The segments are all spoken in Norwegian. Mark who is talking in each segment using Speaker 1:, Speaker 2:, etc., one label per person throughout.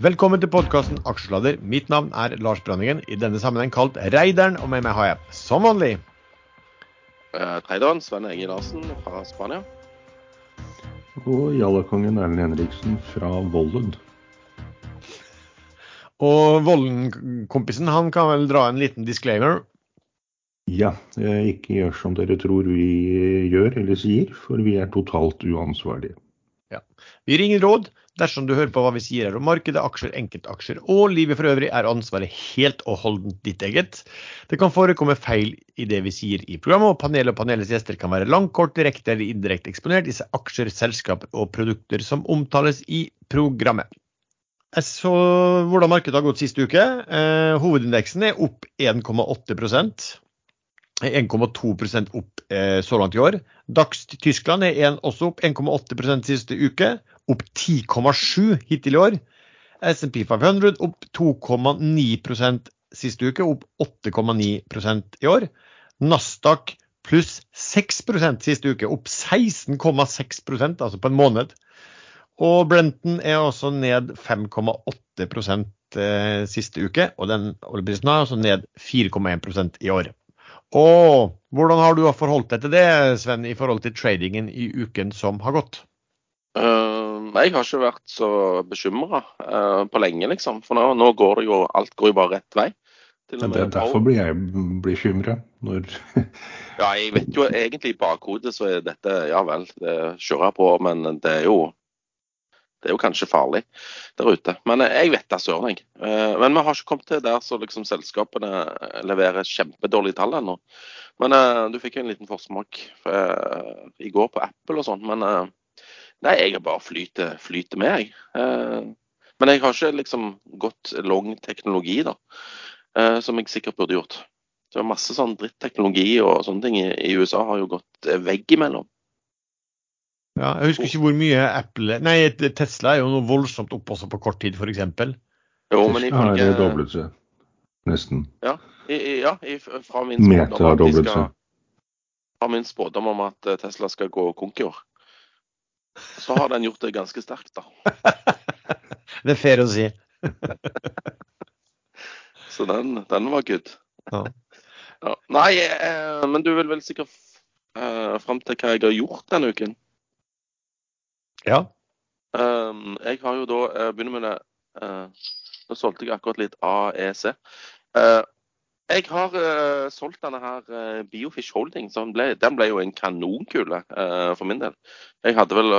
Speaker 1: Velkommen til podkasten Aksjesladder. Mitt navn er Lars Branningen, i denne sammenheng kalt Reideren, og med meg har jeg som vanlig
Speaker 2: Uh, traderen Sven Egil Larsen fra Spania.
Speaker 3: Og jallakongen Erlend Henriksen fra Vollen.
Speaker 1: Og Vollen-kompisen han kan vel dra en liten disclaimer.
Speaker 3: Ja, eh, ikke gjør som dere tror vi gjør eller sier, for vi er totalt uansvarlige.
Speaker 1: Vi gir ingen råd. Dersom du hører på hva vi sier her om markedet, aksjer, enkeltaksjer og livet for øvrig, er ansvaret helt og holdent ditt eget. Det kan forekomme feil i det vi sier i programmet, og panelet og panelets gjester kan være langt, kort, direkte eller indirekte eksponert i aksjer, selskaper og produkter som omtales i programmet. Jeg så hvordan markedet har gått sist uke. Eh, hovedindeksen er opp 1,8 1,2 opp eh, så langt i år. DAX Tyskland er en, også opp 1,8% siste uke, opp 10,7 hittil i år. SMP 500 opp 2,9% siste uke, opp 8,9% i år. Nasdaq pluss 6% siste uke, opp 16,6% altså på en måned. Og Brenton er også ned 5,8 eh, siste uke, og den oljeprisen er også ned 4,1% i år. Og hvordan har du forholdt deg til det, Sven, i forhold til tradingen i uken som har gått?
Speaker 2: Uh, jeg har ikke vært så bekymra uh, på lenge, liksom. For nå, nå, går det jo Alt går jo bare rett vei.
Speaker 3: det det, derfor blir jeg bekymra når
Speaker 2: Ja, jeg vet jo egentlig i bakhodet så er dette Ja vel, det kjører jeg på, men det er jo det er jo kanskje farlig der ute. Men eh, jeg vet da søren, jeg. Eh, men vi har ikke kommet til der så liksom selskapene leverer kjempedårlige tall ennå. Men uh, du fikk jo en liten forsmak uh, i går på Apple og sånn. Men nei, jeg er bare flyter, flyter med, jeg. men jeg har ikke liksom gått lang teknologi, da. som jeg sikkert burde gjort. Så masse sånn dritteknologi og sånne ting i, USA har jo gått veggimellom.
Speaker 1: Ja, jeg husker ikke hvor mye Apple Nei, Tesla er jo noe voldsomt opp også på kort tid, f.eks.
Speaker 2: Jo, men ifølge
Speaker 3: Ja, det doblet seg. Nesten.
Speaker 2: Ja, i, ja i, fra min spådom
Speaker 3: har doblet seg.
Speaker 2: Fra min spådom om at eh, Tesla skal gå konk i så har den gjort det ganske sterkt, da.
Speaker 1: det er fair å si.
Speaker 2: så den, den var good.
Speaker 1: Ja.
Speaker 2: Ja. Nei, eh, men du vil vel sikkert eh, fram til hva jeg har gjort denne uken?
Speaker 1: Ja.
Speaker 2: Um, jeg har jo da uh, begynner med det uh, Nå solgte jeg akkurat litt AEC. Uh, jeg har uh, solgt denne her uh, Biofish Holding. Så den ble, den ble jo en kanonkule uh, for min del. Jeg hadde vel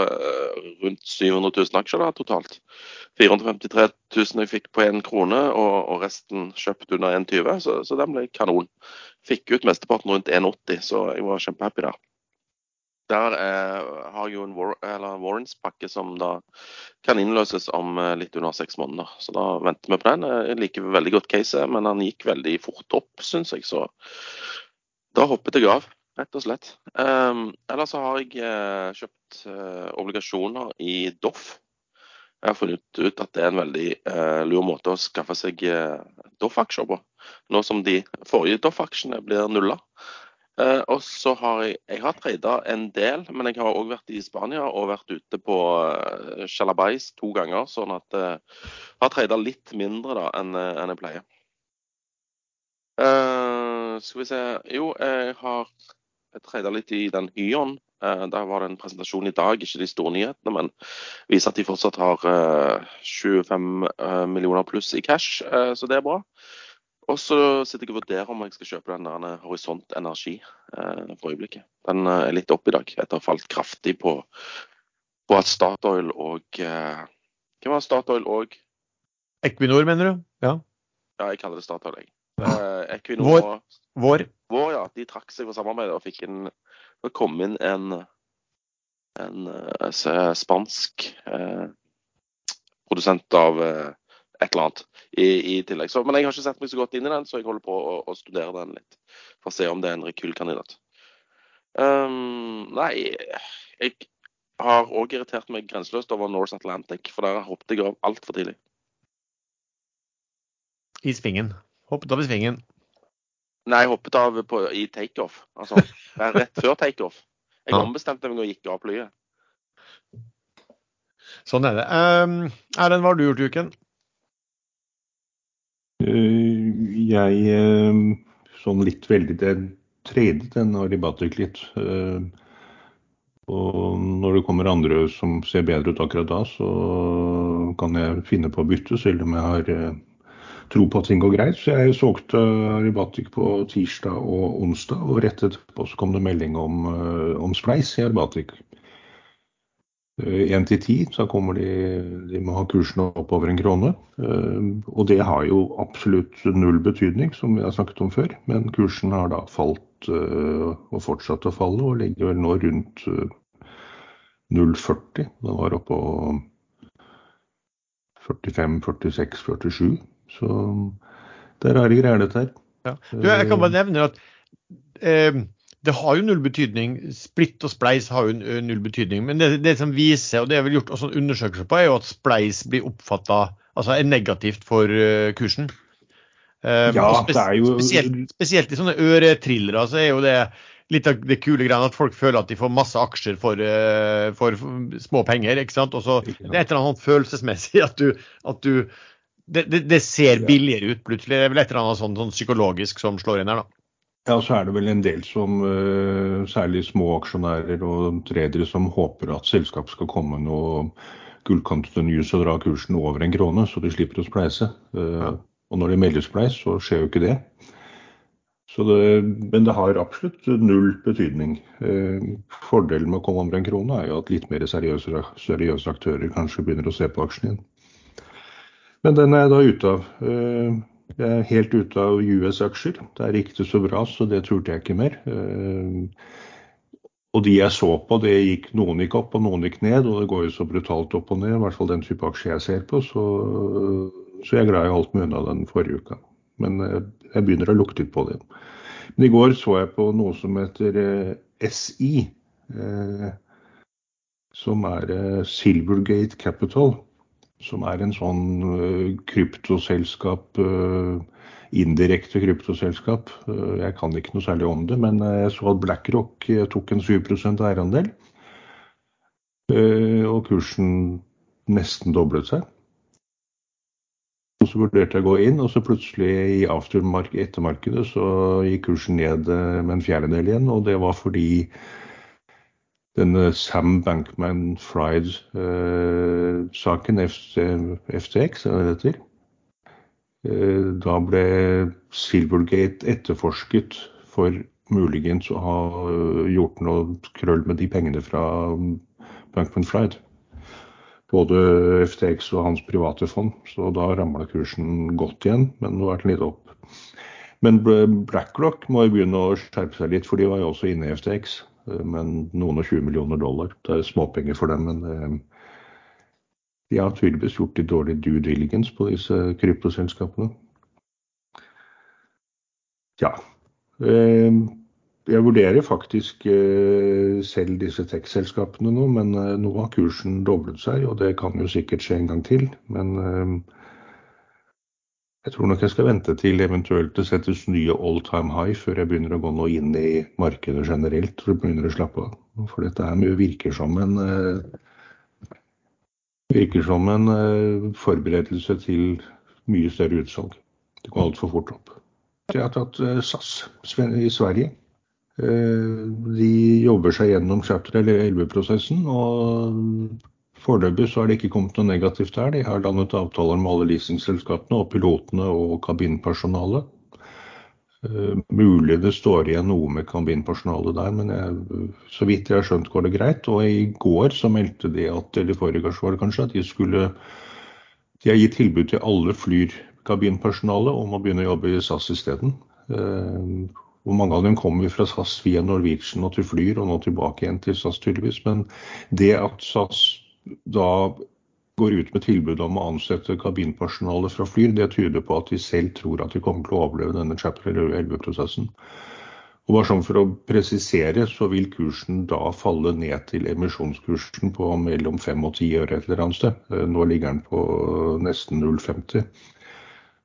Speaker 2: rundt 700 000 aksjer da totalt. 453 000 jeg fikk på én krone, og, og, resten kjøpt under 1,20. Så, så den ble kanon. Fikk ut mesteparten rundt 1,80, så jeg var kjempehappy der. Der eh, har jo en war warrants-pakke som da kan innløses om eh, litt under seks måneder. Så da venter vi på den. Jeg liker veldig godt caset, men han gikk veldig fort opp, syns jeg. Så da hoppet jeg av, rett og slett. Um, ellers så har jeg eh, kjøpt eh, obligasjoner i Doff. Jeg har funnet ut at det er en veldig eh, lur måte å skaffe seg eh, Doff-aksjer på. Nå som de forrige Doff-aksjene blir nulla. Uh, og så har jeg jeg har trada en del, men jeg har òg vært i Spania og vært ute på uh, Chalabais to ganger. Sånn at uh, jeg har trada litt mindre da enn uh, en jeg pleier. skal vi se Jo, jeg har trada litt i den Hyon. der var det en presentasjon i dag, ikke de store nyhetene, men viser at de fortsatt har 25 millioner pluss i cash, så det er bra. Og så sitter jeg og vurderer om jeg skal kjøpe den der Horisont Energi eh, for øyeblikket. Den eh, er litt opp i dag etter å ha falt kraftig på, på at Statoil og eh, Hvem var Statoil og
Speaker 1: Equinor, mener du? Ja.
Speaker 2: Ja, jeg kaller det Statoil, jeg. Eh, Equinor
Speaker 1: Vår. Vår.
Speaker 2: Vår, ja. De trakk seg fra samarbeidet og fikk en Det kom inn en, en en spansk eh, produsent av uh, et eller annet i, i tillegg. Så, men jeg har ikke sett meg så godt inn i den, så jeg holder på å, å studere den litt. For å se om det er en rekylkandidat. Um, nei, jeg har òg irritert meg grenseløst over North Atlantic, for der hoppet jeg av altfor tidlig.
Speaker 1: I svingen. Hoppet av i svingen.
Speaker 2: Nei, jeg hoppet av på, i takeoff. Altså rett før takeoff. Jeg ombestemte meg og gikk av flyet.
Speaker 1: Sånn er det. Um, hva har du gjort i uken?
Speaker 3: Jeg sånn litt veldig det tredje den Aribatic litt. Og når det kommer andre som ser bedre ut akkurat da, så kan jeg finne på å bytte, selv om jeg har tro på at ting går greit. Så jeg solgte Aribatic på tirsdag og onsdag, og rett etterpå så kom det melding om, om Spleis i Aribatic. 1 til 10, så kommer de, de må ha kursene oppover en krone. Og det har jo absolutt null betydning, som vi har snakket om før. Men kursen har da falt og fortsatt å falle, og ligger vel nå rundt 0,40. Den var oppe på 45, 46, 47. Så det er rare greier, dette her.
Speaker 1: Ja. Du, jeg kan bare nevne at eh, det har jo null betydning. Splitt og spleis har jo null betydning. Men det, det som viser, og det er vel gjort også undersøkelser på, er jo at spleis blir oppfatta altså er negativt for uh, kursen.
Speaker 3: Um, ja, spes det er jo...
Speaker 1: spesielt, spesielt, i sånne øretrillere så er jo det litt av det kule greiene at folk føler at de får masse aksjer for, uh, for små penger. ikke sant? Og så det er et eller annet følelsesmessig at du, at du det, det, det, ser billigere ut plutselig. Det er vel et eller annet sånn, sånn psykologisk som slår inn her, da.
Speaker 3: Ja, så er det vel en del som, eh, særlig små aksjonærer og tredere, som håper at selskapet skal komme noe gullkantede news og dra kursen over en krone, så de slipper å spleise. Eh, ja. Og når de melder spleis, så skjer jo ikke det. det. Men det har absolutt null betydning. Eh, fordelen med å komme over en krone er jo at litt mer seriøse, seriøse aktører kanskje begynner å se på aksjen igjen. Men den er jeg da ute av. Er helt ute av US-aksjer. Der gikk det så bra, så det turte jeg ikke mer. Eh, og de jeg så på, det gikk, noen gikk opp og noen gikk ned, og det går jo så brutalt opp og ned. I hvert fall den type aksjer jeg ser på. Så, så jeg er glad jeg holdt meg unna den forrige uka. Men eh, jeg begynner å lukte litt på det. Men i går så jeg på noe som heter eh, SI. Som er Silvergate Capital som er en sånn uh, kryptoselskap, uh, indirekte kryptoselskap. Uh, jeg kan ikke noe særlig om det, men jeg så at BlackRock tok en 7% eierandel. Og kursen nesten doblet seg. Og Så vurderte jeg å gå inn, og så plutselig i aftermark ettermarkedet så gikk kursen ned med en fjerdedel igjen. Og det var fordi denne Sam Bankman-Fried-saken, eh, FTX, er det heter. Eh, da ble Silvergate etterforsket for muligens å ha eh, gjort noe krøll med de pengene fra Bankman-Fried. Både FTX og hans private fond. Så da ramla kursen godt igjen, men nå er den litt opp. Men BlackRock må jo begynne å skjerpe seg litt, for de var jo også inne i FTX. Eh, men noen og 20 millioner dollar. Det er småpenger for dem, men eh, de har tydeligvis gjort litt dårlig due diligence på disse kryptoselskapene. Ja. Eh, jeg vurderer faktisk selv disse tech-selskapene nå, men nå har kursen doblet seg, og det kan jo sikkert skje en gang til. Men jeg tror nok jeg skal vente til eventuelt det settes nye all time high før jeg begynner å gå noe inn i markedet generelt for begynner begynne å slappe av. For dette her virker som en uh, virker som en uh, forberedelse til mye større utsalg. Det går altfor fort opp. Jeg har tatt uh, SAS i Sverige. De jobber seg gjennom chapter 11-prosessen. og Foreløpig så har det ikke kommet noe negativt der. De har landet avtaler med alle leasingselskapene og pilotene og kabinpersonalet. Uh, mulig det står igjen noe med kabinpersonalet der, men jeg, så vidt jeg har skjønt går det greit. Og i går så meldte de at eller gang var det kanskje, at de skulle De har gitt tilbud til alle flyrkabinpersonalet om å begynne å jobbe i SAS isteden. Uh, og mange av dem kommer fra SAS via Norwegian og til Flyr, og nå tilbake igjen til SAS tydeligvis. Men det at SAS da går ut med tilbud om å ansette kabinpersonale fra Flyr, det tyder på at de selv tror at de kommer til å overleve denne chapter 11-prosessen. Og bare sånn For å presisere, så vil kursen da falle ned til emisjonskursen på mellom 5 og 10 øre et eller annet sted. Eh, nå ligger den på nesten 0,50.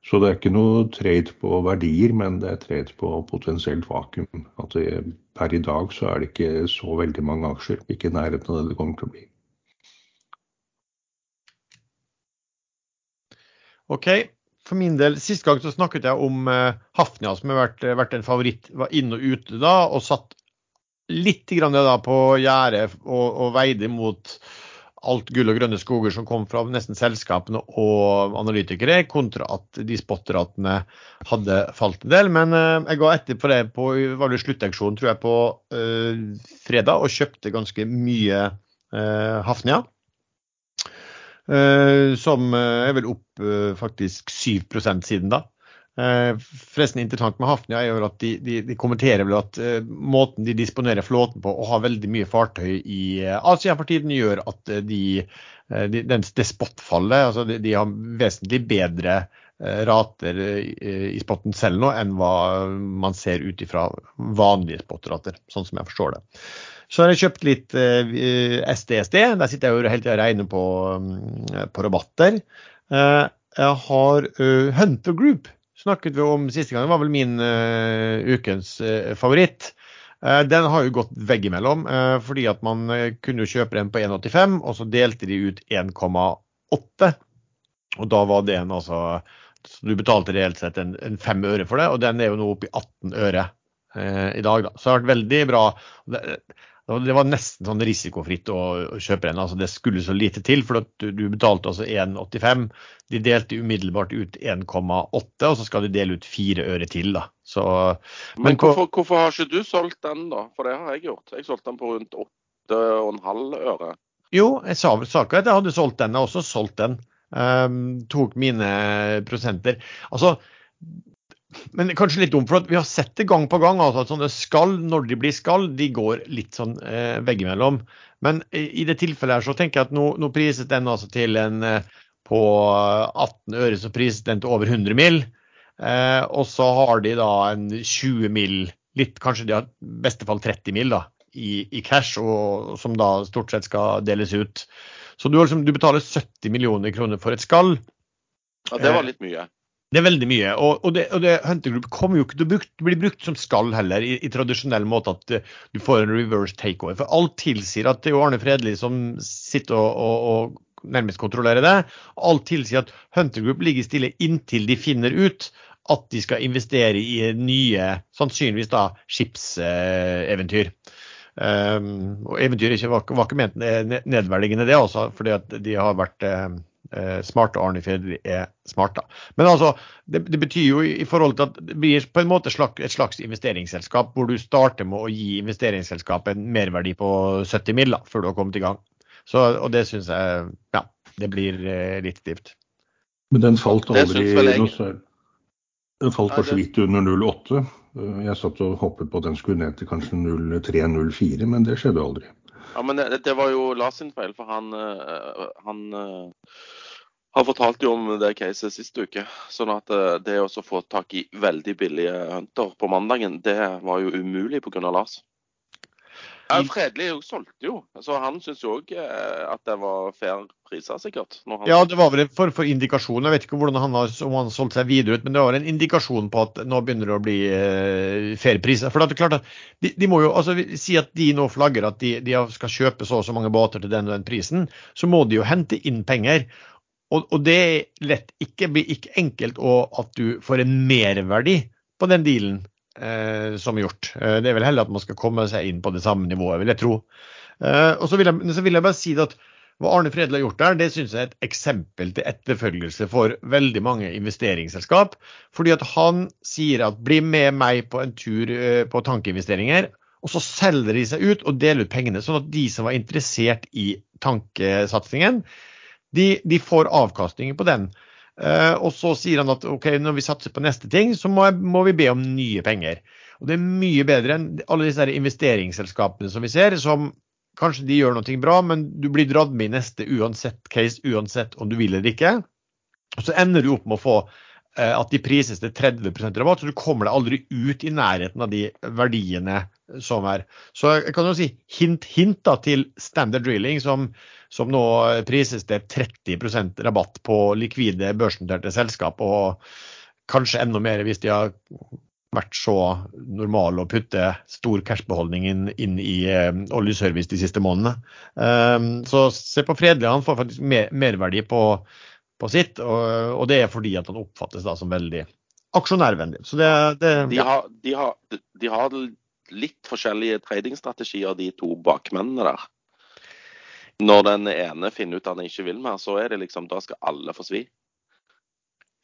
Speaker 3: Så det er ikke noe trade på verdier, men det er trade på potensielt vakuum. At det, per i dag så er det ikke så veldig mange aksjer. Ikke i nærheten av det det kommer til å bli.
Speaker 1: OK. for min del, Sist gang så snakket jeg om uh, Hafnia, som har vært, vært, en favoritt. Var inn og ute da, og satt litt grann da på gjerdet og, og veide mot alt gull og grønne skoger som kom fra nesten selskapene og analytikere, kontra at de spotratene hadde falt en del. Men uh, jeg ga etter på det på var det sluttauksjonen, tror jeg, på uh, fredag, og kjøpte ganske mye uh, Hafnia. Som er vel opp faktisk 7% siden da. Eh, forresten interessant med Hafnia er jo at de, de, de kommenterer vel at måten de disponerer flåten på, og har veldig mye fartøy i Asia for tiden, gjør at de, de, det spotfallet altså de, har vesentlig bedre rater i spotten selv nå enn hva man ser ut ifra vanlige spotrater, sånn som jeg forstår det. Så har jeg kjøpt litt SDSD. Der sitter jeg jo hele tida og regner på, um, på rabatter. jeg har Hunter Group snakket vi om siste gang. Det var vel min ukens favoritt. Den har jo gått veggimellom, fordi at man kunne jo kjøpe den på 1,85, og så delte de ut 1,8. Og da var det en altså Så du betalte reelt sett en, en fem øre for det, og den er jo nå oppe i 18 øre i dag, da. Så det har vært veldig bra. Det, det var nesten sånn risikofritt å, kjøpe den. altså Det skulle så lite til, for du, du betalte altså 1,85. De delte umiddelbart ut 1,8, og så skal de dele ut fire øre til. da. Så,
Speaker 2: men, men hvorfor, hvorfor, har ikke du solgt den, da? For det har jeg gjort. Jeg solgte den på rundt 8,5 øre.
Speaker 1: Jo, jeg sa vel saka at jeg hadde solgt den. Jeg har også solgt den. Um, tok mine prosenter. Altså, men kanskje litt dumt, for vi har sett det gang på gang altså, at sånne skall, når de blir skall, de går litt sånn eh, veggimellom. Men i det tilfellet her så tenker jeg at nå, nå priset den altså til en eh, på 18 øre, så priset den til over 100 mill. Eh, og så har de da en 20 mill, litt kanskje de har i beste fall 30 mill. da, i, i cash, og, som da stort sett skal deles ut. Så du, liksom, du betaler 70 millioner kroner for et skall.
Speaker 2: Ja, det var litt mye.
Speaker 1: Det er veldig mye. Og, og, det, og det, Hunter Group kommer jo ikke til å brukt, bli brukt som skall heller, i, i, tradisjonell måte at uh, du får en reverse takeover. For alt tilsier at det er Arne Fredli som sitter og, og nærmest kontrollerer det. Alt tilsier at Hunter Group ligger stille inntil de finner ut at de skal investere i nye, sannsynligvis da, skipseventyr. Um, og eventyr ikke, var, var ikke ment nedverdigende, det også, fordi at de har vært uh, eh, smarte Arne Fredri er smart. da. Men altså, det, det, betyr jo i forhold til at det blir på en måte slag, et slags investeringsselskap, hvor du starter med å gi investeringsselskapet en merverdi på 70 mill. før du har kommet i gang. Så, og det syns jeg ja, det blir eh, litt stivt.
Speaker 3: Men den falt aldri noe. Den falt bare så vidt under 0,8. Jeg satt og håpet på at den skulle ned til kanskje 0,3-0,4, men det skjedde aldri.
Speaker 2: Ja, men det, det var jo Lars sin feil, for han, eh, han eh, han fortalte jo om det caset sist uke. Sånn at eh, det å få tak i veldig billige hunter på mandagen, det var jo umulig pga. Lars. Ja, Fredelig solgte jo, så han syns jo òg at det var fair priser, sikkert.
Speaker 1: ja, det var vel en form for indikasjon. Jeg vet ikke han har, om han har solgt seg videre ut, men det var en indikasjon på at nå begynner det å bli uh, fair priser. For det er klart at de, de, må jo altså, si at de nå flagger at de, de, skal kjøpe så og så mange båter til den og den prisen, så må de jo hente inn penger. Og, og det er lett ikke, blir ikke enkelt og at du får en merverdi på den dealen eh, som gjort. Eh, det er vel heller at man skal komme seg inn på det samme nivået, vil jeg tro. Eh, og så vil jeg, så vil jeg, bare si at hva Arne Fredel har gjort der, det synes jeg er et eksempel til etterfølgelse for veldig mange investeringsselskap. Fordi at han sier at bli med meg på en tur eh, på tankeinvesteringer. Og så selger de seg ut og deler ut pengene, sånn at de som var interessert i tankesatsingen, de, de får avkastninger på den. Uh, og så sier han at ok, når vi satser på neste ting, så må, må, vi be om nye penger. Og Det er mye bedre enn alle disse investeringsselskapene som vi ser, som kanskje de gjør noe bra, men du blir dratt med i neste uansett case, uansett om du vil eller ikke. Og så ender du opp med å få uh, at de prises til 30% rabatt, så du kommer deg aldri ut i nærheten av de verdiene som er. Så jeg kan jo si hint, hint da, til Standard Drilling, som som nå prises til 30% rabatt på likvide børsnoterte selskap, og kanskje enda mer hvis de har vært så normale å putte stor cashbeholdning inn, inn i eh, oljeservice de siste månedene. Um, så se på Fredelig, han får faktisk mer, merverdi på på sitt. Og, og det er fordi at han oppfattes da som veldig aksjonærvennlig. Så det, det
Speaker 2: De har, de, har, de har litt forskjellige tradingstrategier, de to bakmennene der. Når den ene finner ut at han ikke vil mer, så er det liksom Da skal alle få svi.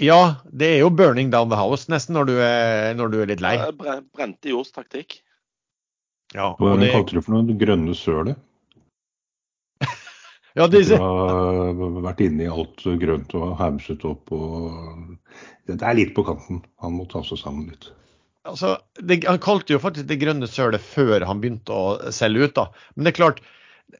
Speaker 1: Ja, det er jo 'burning down the house' nesten når du er, når du er litt lei.
Speaker 2: Bre- Brente jords taktikk.
Speaker 1: Ja,
Speaker 3: Hva
Speaker 1: og det,
Speaker 3: kalte du for noe? Grønne sølet?
Speaker 1: ja,
Speaker 3: Du
Speaker 1: det,
Speaker 3: har vært inne i alt grønt og hamset opp og Det er litt på kanten. Han må ta seg sammen litt.
Speaker 1: altså, det, han kalte jo faktisk det grønne sølet før han begynte å selge ut. da. Men det er klart,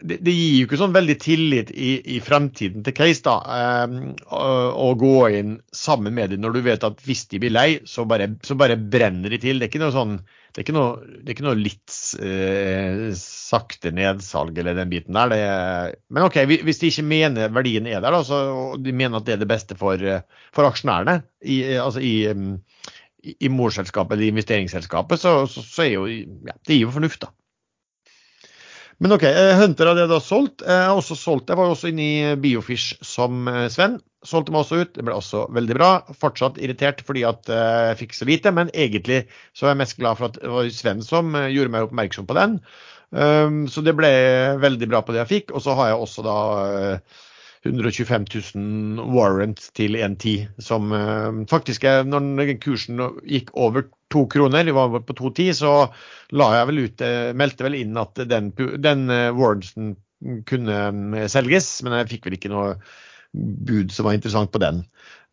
Speaker 1: det, gir jo ikke sånn veldig tillit i, i fremtiden til Case da, eh, å, å gå inn sammen med dem når du vet at hvis de blir lei, så bare, så bare brenner de til. Det er ikke noe sånn, det er ikke noe, er ikke noe litt eh, sakte nedsalg eller den biten der. Er, men OK, hvis de ikke mener verdien er der, da, så, og de mener at det er det beste for, for aksjonærene, i, altså i, i, i morselskapet eller investeringsselskapet, så, så, så er jo ja, det gir jo fornuft, da. Men OK, eh, Hunter hadde jeg da solgt. Jeg har også solgt, jeg var også inne i Biofish som eh, Sven. Solgte meg også ut. Det ble også veldig bra. Fortsatt irritert fordi at eh, jeg fikk så lite, men egentlig så er jeg mest glad for at det var Sven som eh, gjorde meg oppmerksom på den. Um, så det ble veldig bra på det jeg fikk. Og så har jeg også da eh, 125 000 warrant til 1,10, som eh, faktisk er Når kursen gikk over to kroner, vi var på 2,10, så la jeg vel ut, eh, meldte vel inn at den, den eh, warrantsen kunne selges, men jeg fikk vel ikke noe bud som var interessant på den.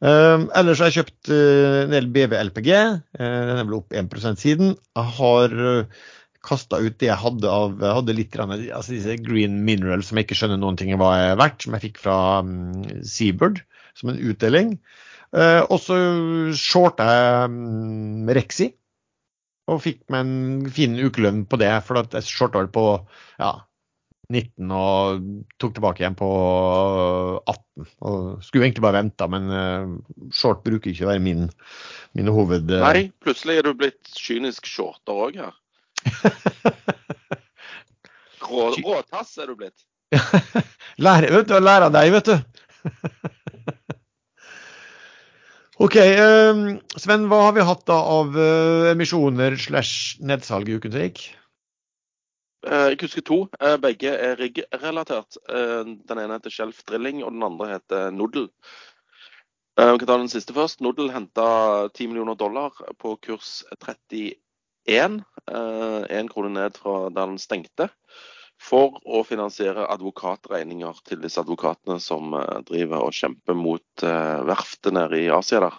Speaker 1: Uh, ellers har jeg kjøpt uh, en del BV-LPG. Uh, den er vel opp 1 siden. Jeg har uh, kasta ut det jeg hadde av jeg hadde litt grann, altså disse green minerals som jeg ikke skjønner noen ting hva er verdt, som jeg fikk fra um, Seabird som en utdeling. Uh, og så shorta jeg um, Rexi og fikk meg en fin ukelønn på det, for jeg shorta vel på ja, 19 og tok tilbake igjen på 18. Og skulle egentlig bare venta, men eh, short bruker ikke å være min, min hoved... eh,
Speaker 2: Nei, plutselig er du blitt kynisk shorter òg her. Rå, råtass er du blitt.
Speaker 1: Lær, vet du, lære av deg, vet du. OK. eh, Sven, hva har vi hatt da av eh, emisjoner slash nedsalg i uken som gikk?
Speaker 2: Eh, Jeg husker to. Eh, Begge er rigg-relatert. Eh, Den ene heter Shelf Drilling, og den andre heter Noodle. Eh, Vi kan ta den siste først. Noodle henta 10 millioner dollar på kurs 31. Én krone ned fra da den stengte. For å finansiere advokatregninger til disse advokatene som eh, driver og kjemper mot eh, verftet nede i Asia der.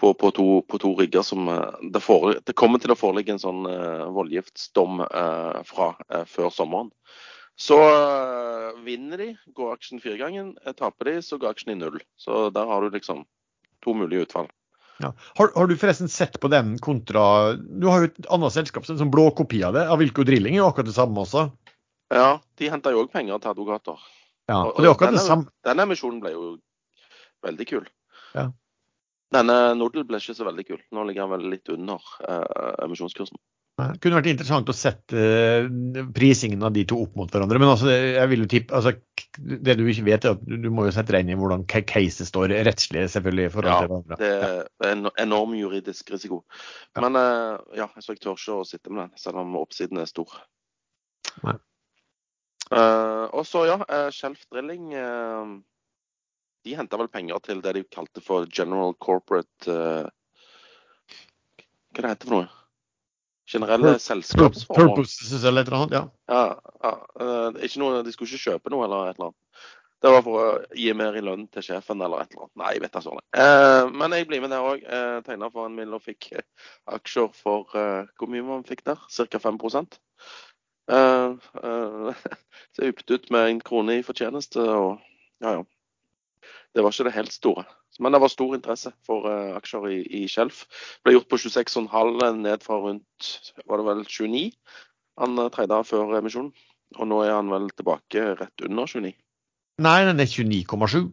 Speaker 2: På, på, to, på to rigger som eh, det, fore, det kommer til å foreligge en sånn eh, voldgiftsdom eh, fra eh, før sommeren. Så eh, vinner de, går aksjen firegangen. ganger, taper de, så går aksjen i null. Så der har du liksom to mulige utfall.
Speaker 1: Ja. Har, har du forresten sett på den kontra Du har jo et annet selskap, en sånn blå kopi av det. Avilko Drilling er jo akkurat det samme også.
Speaker 2: Ja, de henter jo òg penger til advokater.
Speaker 1: Ja,
Speaker 2: Og-
Speaker 1: det er
Speaker 2: akkurat
Speaker 1: akkurat det samme.
Speaker 2: Denne emisjonen ble jo veldig kul.
Speaker 1: Ja.
Speaker 2: Denne Nodel ble ikke så veldig kul. Nå ligger han vel litt under eh, emisjonskursen.
Speaker 1: Det kunne vært interessant å sette eh, prisingen av de to opp mot hverandre. Men altså, jeg vil jo tippe, altså, det du ikke vet, er at du, må jo sette deg inn i hvordan caset står rettslig, selvfølgelig. i forhold
Speaker 2: Ja,
Speaker 1: til hverandre.
Speaker 2: Det er en enorm juridisk risiko.
Speaker 1: Ja.
Speaker 2: Men eh, ja, så jeg tør ikke å sitte med den, selv om oppsiden er stor.
Speaker 1: Nei.
Speaker 2: Uh, og så, ja, uh, Shelf Drilling uh, De henta vel penger til det de kalte for General Corporate uh, Hva det heter for noe? Generelle
Speaker 1: Pur-
Speaker 2: selskapsformål.
Speaker 1: Purposes eller et eller annet, ja.
Speaker 2: Ja, ja. eh, noe, de skulle ikke kjøpe noe eller et eller annet. Det var for å gi mer i lønn til sjefen eller et eller annet. Nei, jeg vet da sånn. Eh, men jeg blir med der òg. Eh, Tegna for en mill og fikk eh, aksjer for eh, Hvor mye man fikk der? Ca. 5 eh, eh, Så jeg yppet ut med en krone i fortjeneste og ja, ja. Det var ikke det helt store. Men det var stor interesse for uh, aksjer i, i Shelf. Ble gjort på 26,5 ned fra rundt var det vel 29. Han tredje før emisjonen. Og nå er han vel tilbake rett under 29.
Speaker 1: Nei, den er 29,7.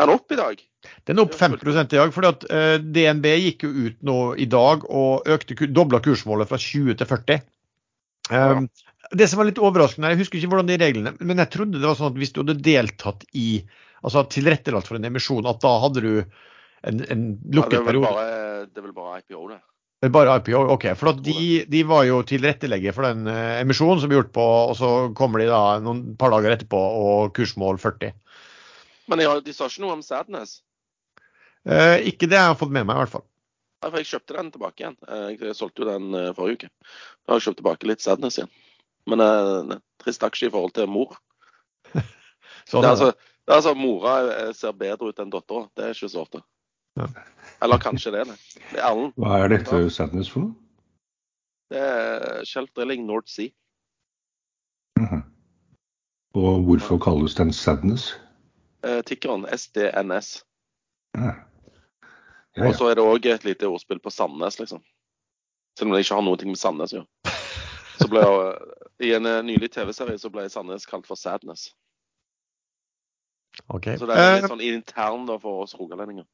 Speaker 2: Er den opp i dag?
Speaker 1: Den er opp 5 i dag. fordi at uh, DNB gikk jo ut nå i dag og økte, dobla kursmålet fra 20 til 40. Um, det som var litt overraskende, jeg husker ikke hvordan de reglene men jeg trodde det var sånn at hvis du hadde deltatt i altså tilrettelagt for en emisjon, at da hadde du en, en lukket
Speaker 2: er
Speaker 1: periode.
Speaker 2: Ja, det er vel bare IPO, det.
Speaker 1: Det er Bare IPO, ok. For de, de var jo tilrettelegger for den eh, emisjonen som ble gjort på, og så kommer de da noen par dager etterpå og kursmål 40.
Speaker 2: Men jeg, de sa ikke noe om Sadness.
Speaker 1: Eh, ikke det jeg har fått med meg, i hvert fall.
Speaker 2: Nei, for jeg kjøpte den tilbake igjen. Eh, Jeg solgte jo den eh, forrige uke. Da har jeg kjøpt tilbake litt Sadness igjen. Men eh, trist aksje i forhold til mor.
Speaker 1: Sånn
Speaker 2: det, er
Speaker 1: er
Speaker 2: altså, altså Mora eh, ser bedre ut enn dattera. Det er ikke så ofte.
Speaker 1: Ja.
Speaker 2: Eller kanskje det. Det Det er Ellen.
Speaker 3: Hva er dette Sadness for noe?
Speaker 2: Det er Shelf Drilling North Sea.
Speaker 3: Mhm. Og hvorfor kalles den Sadness?
Speaker 2: Eh, Tikkeren SDNS.
Speaker 3: Ja. Ja,
Speaker 2: Og så er det òg et lite ordspill på Sandnes, liksom. Selv om det ikke har noe med Sandnes å gjøre. Jeg, I en eh, nylig TV-serie så ble Sandnes kalt for Sadness.
Speaker 1: Ok.
Speaker 2: Så det er
Speaker 1: Eh,
Speaker 2: litt sånn intern da for oss rogalendinger.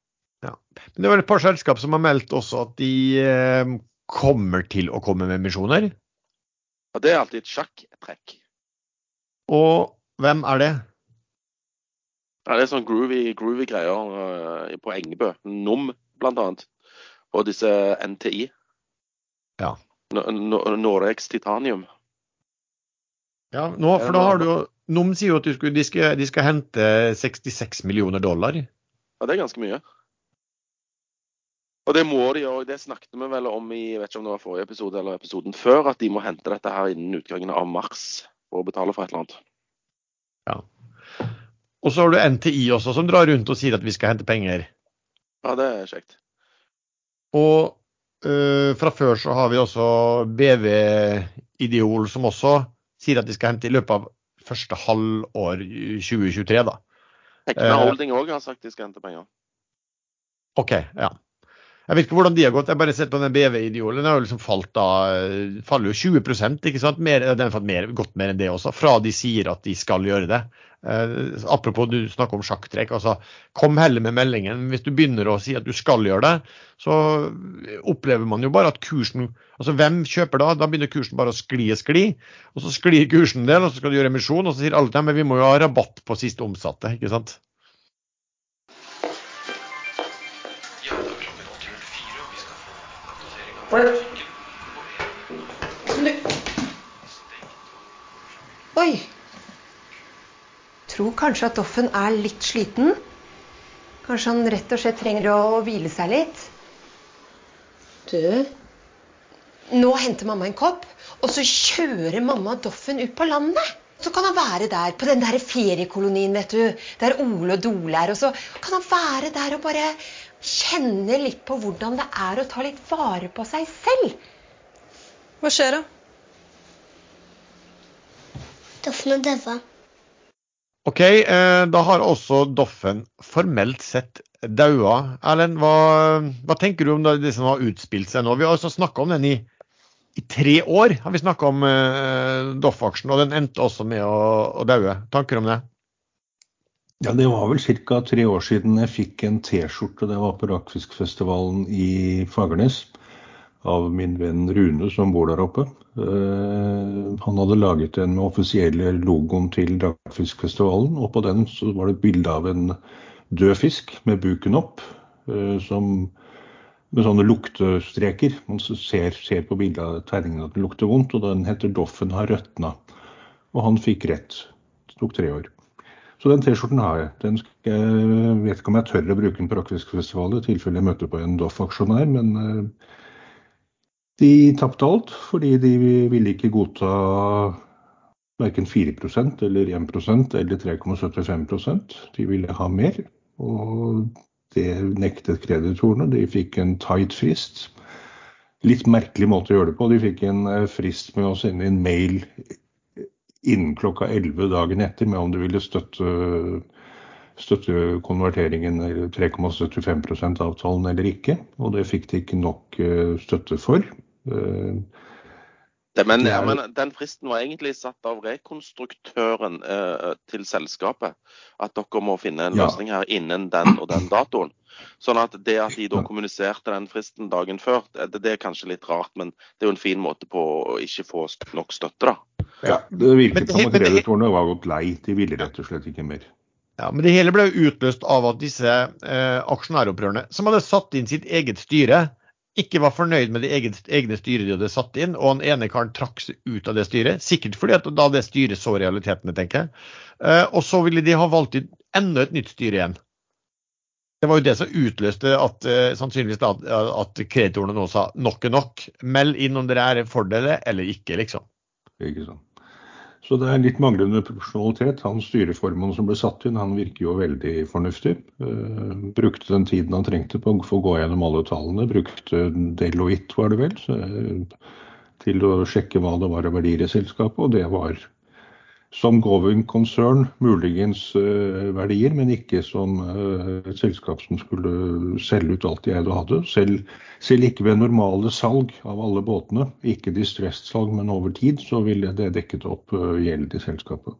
Speaker 1: Men det var et par selskap som har meldt også at de eh, kommer til å komme med emisjoner.
Speaker 2: Ja, det er alltid et sjakktrekk.
Speaker 1: Og hvem er det?
Speaker 2: Ja, det er sånn groovy, groovy greier eh, på Engebø. NOM, blant annet. Og disse NTI.
Speaker 1: Ja.
Speaker 2: N- Norex Titanium.
Speaker 1: Ja, nå, for da har du jo NOM sier jo at skulle, de, skal, de skal hente 66 millioner dollar.
Speaker 2: Ja, det er ganske mye. Og det må de òg. Det snakket vi vel om i vet ikke om det var forrige episode eller episoden før, at de må hente dette her innen utgangen av mars for å betale for et eller annet. Ja.
Speaker 1: Og så har du NTI også, som drar rundt og sier at vi skal hente penger.
Speaker 2: Ja, det er kjekt.
Speaker 1: Og øh, fra før så har vi også BV Ideol, som også sier at de skal hente i løpet av første halvår 2023, da.
Speaker 2: Hekla
Speaker 1: Eh.
Speaker 2: Holding òg har sagt de skal hente penger.
Speaker 1: OK, ja. Jeg vet ikke hvordan de har gått. Jeg bare sett på den BV-ideolen. Den har jo liksom falt da, øh, faller jo 20% ikke sant? Mer, den har mer, gått mer enn det også, fra de sier at de skal gjøre det. Eh, apropos du snakker om sjakktrekk. altså Kom heller med meldingen. Hvis du begynner å si at du skal gjøre det, så opplever man jo bare at kursen altså Hvem kjøper da? Da begynner kursen bare å skli og skli. Og så sklir kursen en del, og så skal du gjøre emisjon, og så sier alle men vi må jo ha rabatt på siste omsatte. ikke sant?
Speaker 4: Oi. Tror kanskje at Doffen er litt sliten. Kanskje han rett og slett trenger å hvile seg litt. Du Nå henter mamma en kopp, og så kjører mamma Doffen ut på landet. Så kan han være der på den der feriekolonien, vet du, der Ole og Dole er. Og så kan han være der og bare kjenne litt på hvordan det er å ta litt vare på seg selv.
Speaker 5: Hva skjer da?
Speaker 6: Doffen er daua.
Speaker 1: OK, eh, da har også Doffen formelt sett daua. Erlend, hva, hva tenker du om det, det som har utspilt seg nå? Vi har altså snakka om den i, i tre år, har vi om uh, Doff-aksjen, og den endte også med å, å daue. Tanker om det?
Speaker 3: Ja, Det var vel ca. tre år siden jeg fikk en T-skjorte. Det var på Rakfiskfestivalen i Fagernes. Av min venn Rune som bor der oppe. Uh, han hadde laget den med offisielle logoen til Rakfiskfestivalen. Og på den så var det et bilde av en død fisk med buken opp. Uh, som, med sånne luktestreker. Man ser, ser på bildet av tegningen at den lukter vondt. Og den heter 'Doffen har røtna'. Og han fikk rett. Det tok tre år. Så den T-skjorten har jeg. Den skal, jeg vet ikke om jeg tør å bruke den på Rockfiskfestivalen i tilfelle jeg møter på en Doff-aksjonær, men eh, de tapte alt fordi de ville ikke godta verken 4% eller 1% eller 3,75% De ville ha mer, og det nektet kreditorene. De fikk en tight frist. Litt merkelig måte å gjøre det på. De fikk en eh, frist med å sende inn mail innen klokka 11 dagen etter med om du ville støtte, støtte konverteringen eller 3,75% avtalen eller ikke. Og det fikk de ikke nok eh, støtte for. Eh,
Speaker 2: Det, men, ja, men den fristen var egentlig satt av rekonstruktøren eh, til selskapet. At dere må finne en løsning her innen den og den datoen. Sånn at det at de da kommuniserte den fristen dagen før, det, det er kanskje litt rart, men det er jo en fin måte på å ikke få nok støtte, da.
Speaker 3: Ja, det virket
Speaker 1: det-
Speaker 3: som at kreditorene var gått lei. De ville rett og slett ikke mer.
Speaker 1: Ja, men det hele ble utløst av at disse eh, aksjonæropprørerne, som hadde satt inn sitt eget styre, ikke var fornøyd med det eget, egne styret de hadde satt inn, og han ene karen trakk seg ut av det styret. Sikkert fordi at da det styret så realitetene, tenker jeg. Eh, og så ville de ha valgt ut enda et nytt styre igjen. Det var jo det som utløste at eh, sannsynligvis da, at kreditorene nå sa nok er nok. Meld inn om dere er for det eller ikke, liksom.
Speaker 3: Ikke sant? Så det er litt manglende proporsjonalitet. Han styreformannen som ble satt inn, han virker jo veldig fornuftig. Uh, brukte den tiden han trengte på å gå gjennom alle tallene. Brukte Deloitte, var det vel, så, eh, til å sjekke hva det var av verdier i selskapet. Og det var som going concern muligens eh, verdier, men ikke som eh, et selskap som skulle selge ut alt de eide og hadde. Selv, selv ikke ved normale salg av alle båtene, ikke distressed-salg, men over tid, så ville det dekket opp eh, gjeld i selskapet.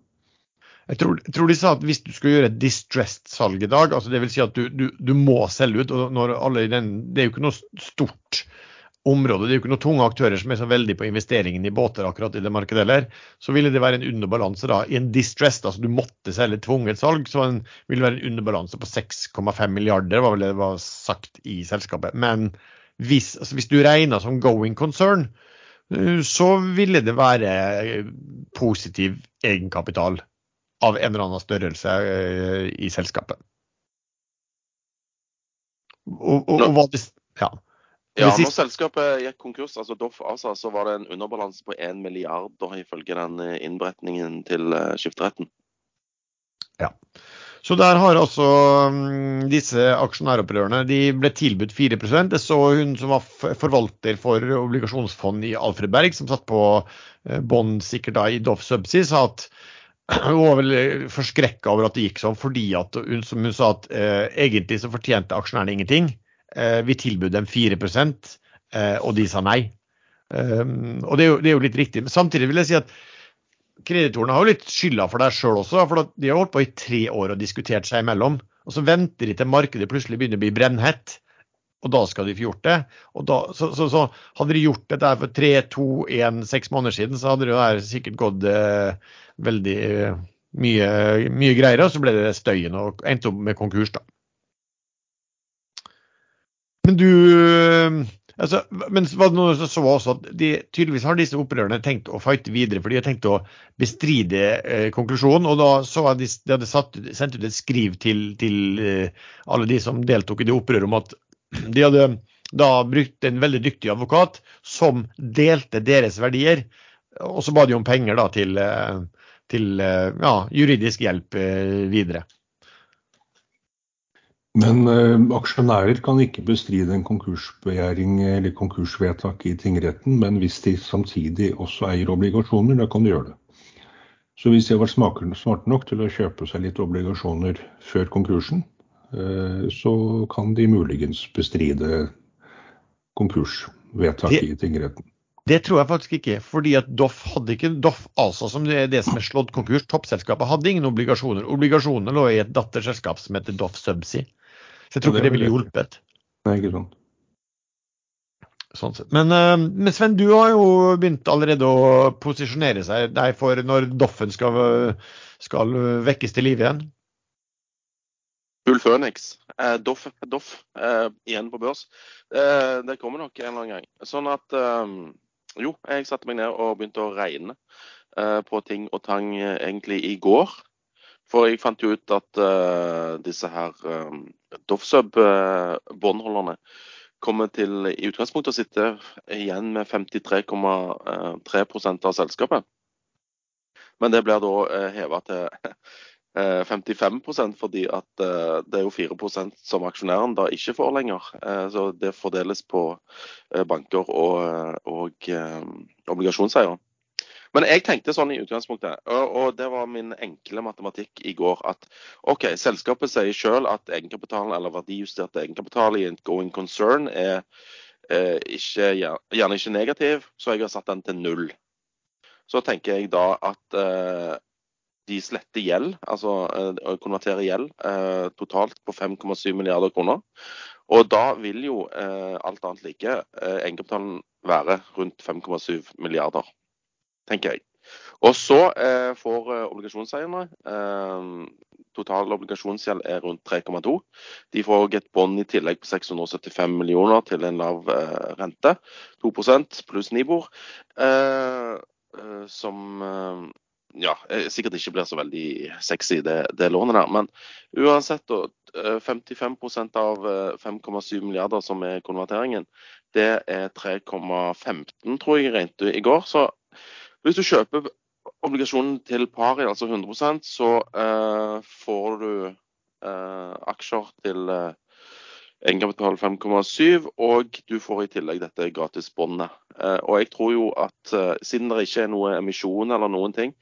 Speaker 1: Jeg tror, tror de sa at hvis du skal gjøre et distressed-salg i dag, altså dvs. Si at du, du, du må selge ut og alle den, Det er jo ikke noe stort område, det er jo ikke noen tunge aktører som er så veldig på investeringen i båter akkurat i det markedet heller. Så ville det være en underbalanse da. I en distressed, altså du måtte selge tvunget salg, så en, ville det være en underbalanse på 6,5 milliarder, var vel det var sagt i selskapet. Men hvis, altså hvis du regner som going concern, eh, så ville det være positiv egenkapital av en eller annen størrelse eh, i selskapet. Og, og, og hva det, ja.
Speaker 2: Ja, når selskapet gikk konkurs, altså Doff ASA, så var det en underbalanse på 1 milliard da, ifølge den eh, innberetningen til skifteretten. Ja.
Speaker 1: Så der har altså mm, disse aksjonæropprørerne de ble tilbudt 4% Det så hun som var forvalter for obligasjonsfond i Alfred Berg, som satt på eh, bånd sikkert da i Doff Subsea, sa at hun var vel forskrekka over at det gikk sånn, fordi at hun, som hun sa at eh, egentlig så fortjente aksjonærene ingenting. Eh, vi tilbød dem 4 eh, og de sa nei. Um, og det er, jo, det er jo litt riktig. Men samtidig vil jeg si at kreditorene har jo litt skylda for deg sjøl også. For de har holdt på i tre år og diskutert seg imellom. Og så venter de til markedet plutselig begynner å bli brennhett. Og da skal de få gjort det. Da, så, så, så hadde de gjort dette for tre, to, én, seks måneder siden, så hadde det jo sikkert gått eh, veldig eh, mye, mye greier. Og så ble det støyen og endte opp med konkurs, da. Men du altså, Men var det noen som så også at de, tydeligvis har disse opprørerne tenkt å fighte videre, for de har tenkt å bestride eh, konklusjonen. Og da så jeg de, de hadde satt, sendt ut et skriv til, til eh, alle de som deltok i det opprøret, om at de hadde da brukt en veldig dyktig advokat som delte deres verdier. Og så ba de om penger da til, eh, til eh, ja, juridisk hjelp eh, videre.
Speaker 3: Men eh, aksjonærer kan ikke bestride en konkursbegjæring eller konkursvedtak i tingretten, men hvis de samtidig også eier obligasjoner, da kan de gjøre det. Så hvis de har vært smarte nok til å kjøpe seg litt obligasjoner før konkursen, eh, så kan de muligens bestride konkursvedtaket i tingretten.
Speaker 1: Det tror jeg faktisk ikke, fordi at Doff hadde ikke Doff ASA, som det er det som er slått konkurs, toppselskapet hadde ingen obligasjoner. Obligasjonene lå i et datterselskap som heter Doff Subsea. Så jeg tror
Speaker 3: Ja,
Speaker 1: ikke det ville hjulpet.
Speaker 3: Nei, ikke sant.
Speaker 1: Sånn sett. Men, eh, men Sven, du har jo begynt allerede å posisjonere seg deg for når Doffen skal, skal vekkes til liv igjen.
Speaker 2: Bull Phoenix. Eh, Doff, Doff eh, igjen på børs. Eh, det kommer nok en eller annen gang. Sånn at eh, Jo, jeg satte meg ned og begynte å regne eh, på ting og tang egentlig i går. For jeg fant jo ut at uh, disse her uh, Doffsub-båndholderne kommer til i utgangspunktet å sitte igjen med 53,3% av selskapet. Men det blir da uh, heva til eh, 55 fordi at eh, det er jo 4% som aksjonæren da ikke får lenger. Eh, Så det fordeles på eh, banker og, og eh, obligasjonseiere. Men jeg tenkte sånn i utgangspunktet, og, og det var min enkle matematikk i går, at OK, selskapet sier selv at egenkapitalen eller verdijustert egenkapital i en going concern er eh, ikke, gjerne ikke negativ, så jeg har satt den til null. så tenker jeg da at eh, de sletter gjeld, altså eh, konverterer gjeld eh, totalt på 5,7 milliarder kroner. Og da vil jo eh, alt annet like eh, egenkapitalen være rundt 5,7 milliarder, tenker jeg. Og så eh, får eh, obligasjonseierne eh, Total obligasjonsgjeld er rundt 3,2. De får et bånd i tillegg på 675 millioner til en lav eh, rente. 2 pluss Nibor. Eh, eh, som ja, sikkert ikke blir så veldig sexy, det, det lånet der. Men uansett, 55% av 5,7 milliarder som er konverteringen, det er 3,15, tror jeg regnet i går. Så hvis du kjøper obligasjonen til pari, altså 100% så uh, får du uh, aksjer til uh, egenkapital 5,7, og du får i tillegg dette gratisbåndet. Uh, og jeg tror jo at siden det ikke er noe emisjon eller noen ting,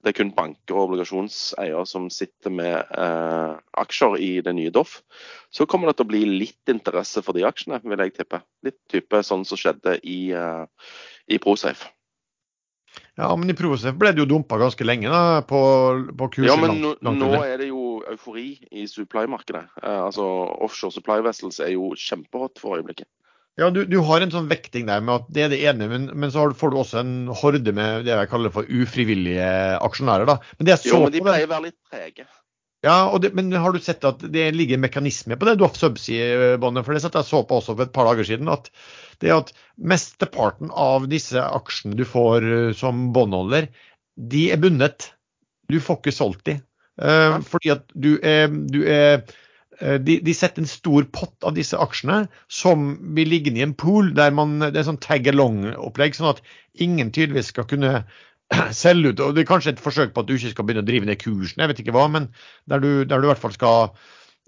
Speaker 2: det er kun banker og obligasjonseiere som sitter med aksjer i det nye Doff, så kommer det til å bli litt interesse for de aksjene, vil jeg tippe. Litt type sånn som skjedde i, i ProSafe.
Speaker 1: Ja, men i Prosef ble det jo dumpa ganske lenge da, på, på kurs.
Speaker 2: Ja, men nå, nå, er det jo eufori i supply-markedet. Eh, altså Offshore supply vessels er jo kjempehot for øyeblikket.
Speaker 1: Ja, du, du, har en sånn vekting der med at det er det ene, men, men så får du også en horde med det jeg kaller for ufrivillige aksjonærer. da.
Speaker 2: Men jo, men de pleier å være litt trege.
Speaker 1: Ja, det, men har du sett at det ligger en mekanisme på det Doff Subsea-båndet? For det satt jeg så på også for et par dager siden. at det er at mesteparten av disse aksjene du får eh, som båndholder, de er bundet. Du får ikke solgt de. Uh, fordi at du er, du er uh, de, de, setter en stor pott av disse aksjene som blir liggende i en pool der man, det er sånn tag along-opplegg, sånn at ingen tydeligvis skal kunne selge ut. og Det er kanskje et forsøk på at du ikke skal begynne å drive ned kursen, jeg vet ikke hva, men der du, der du i hvert fall skal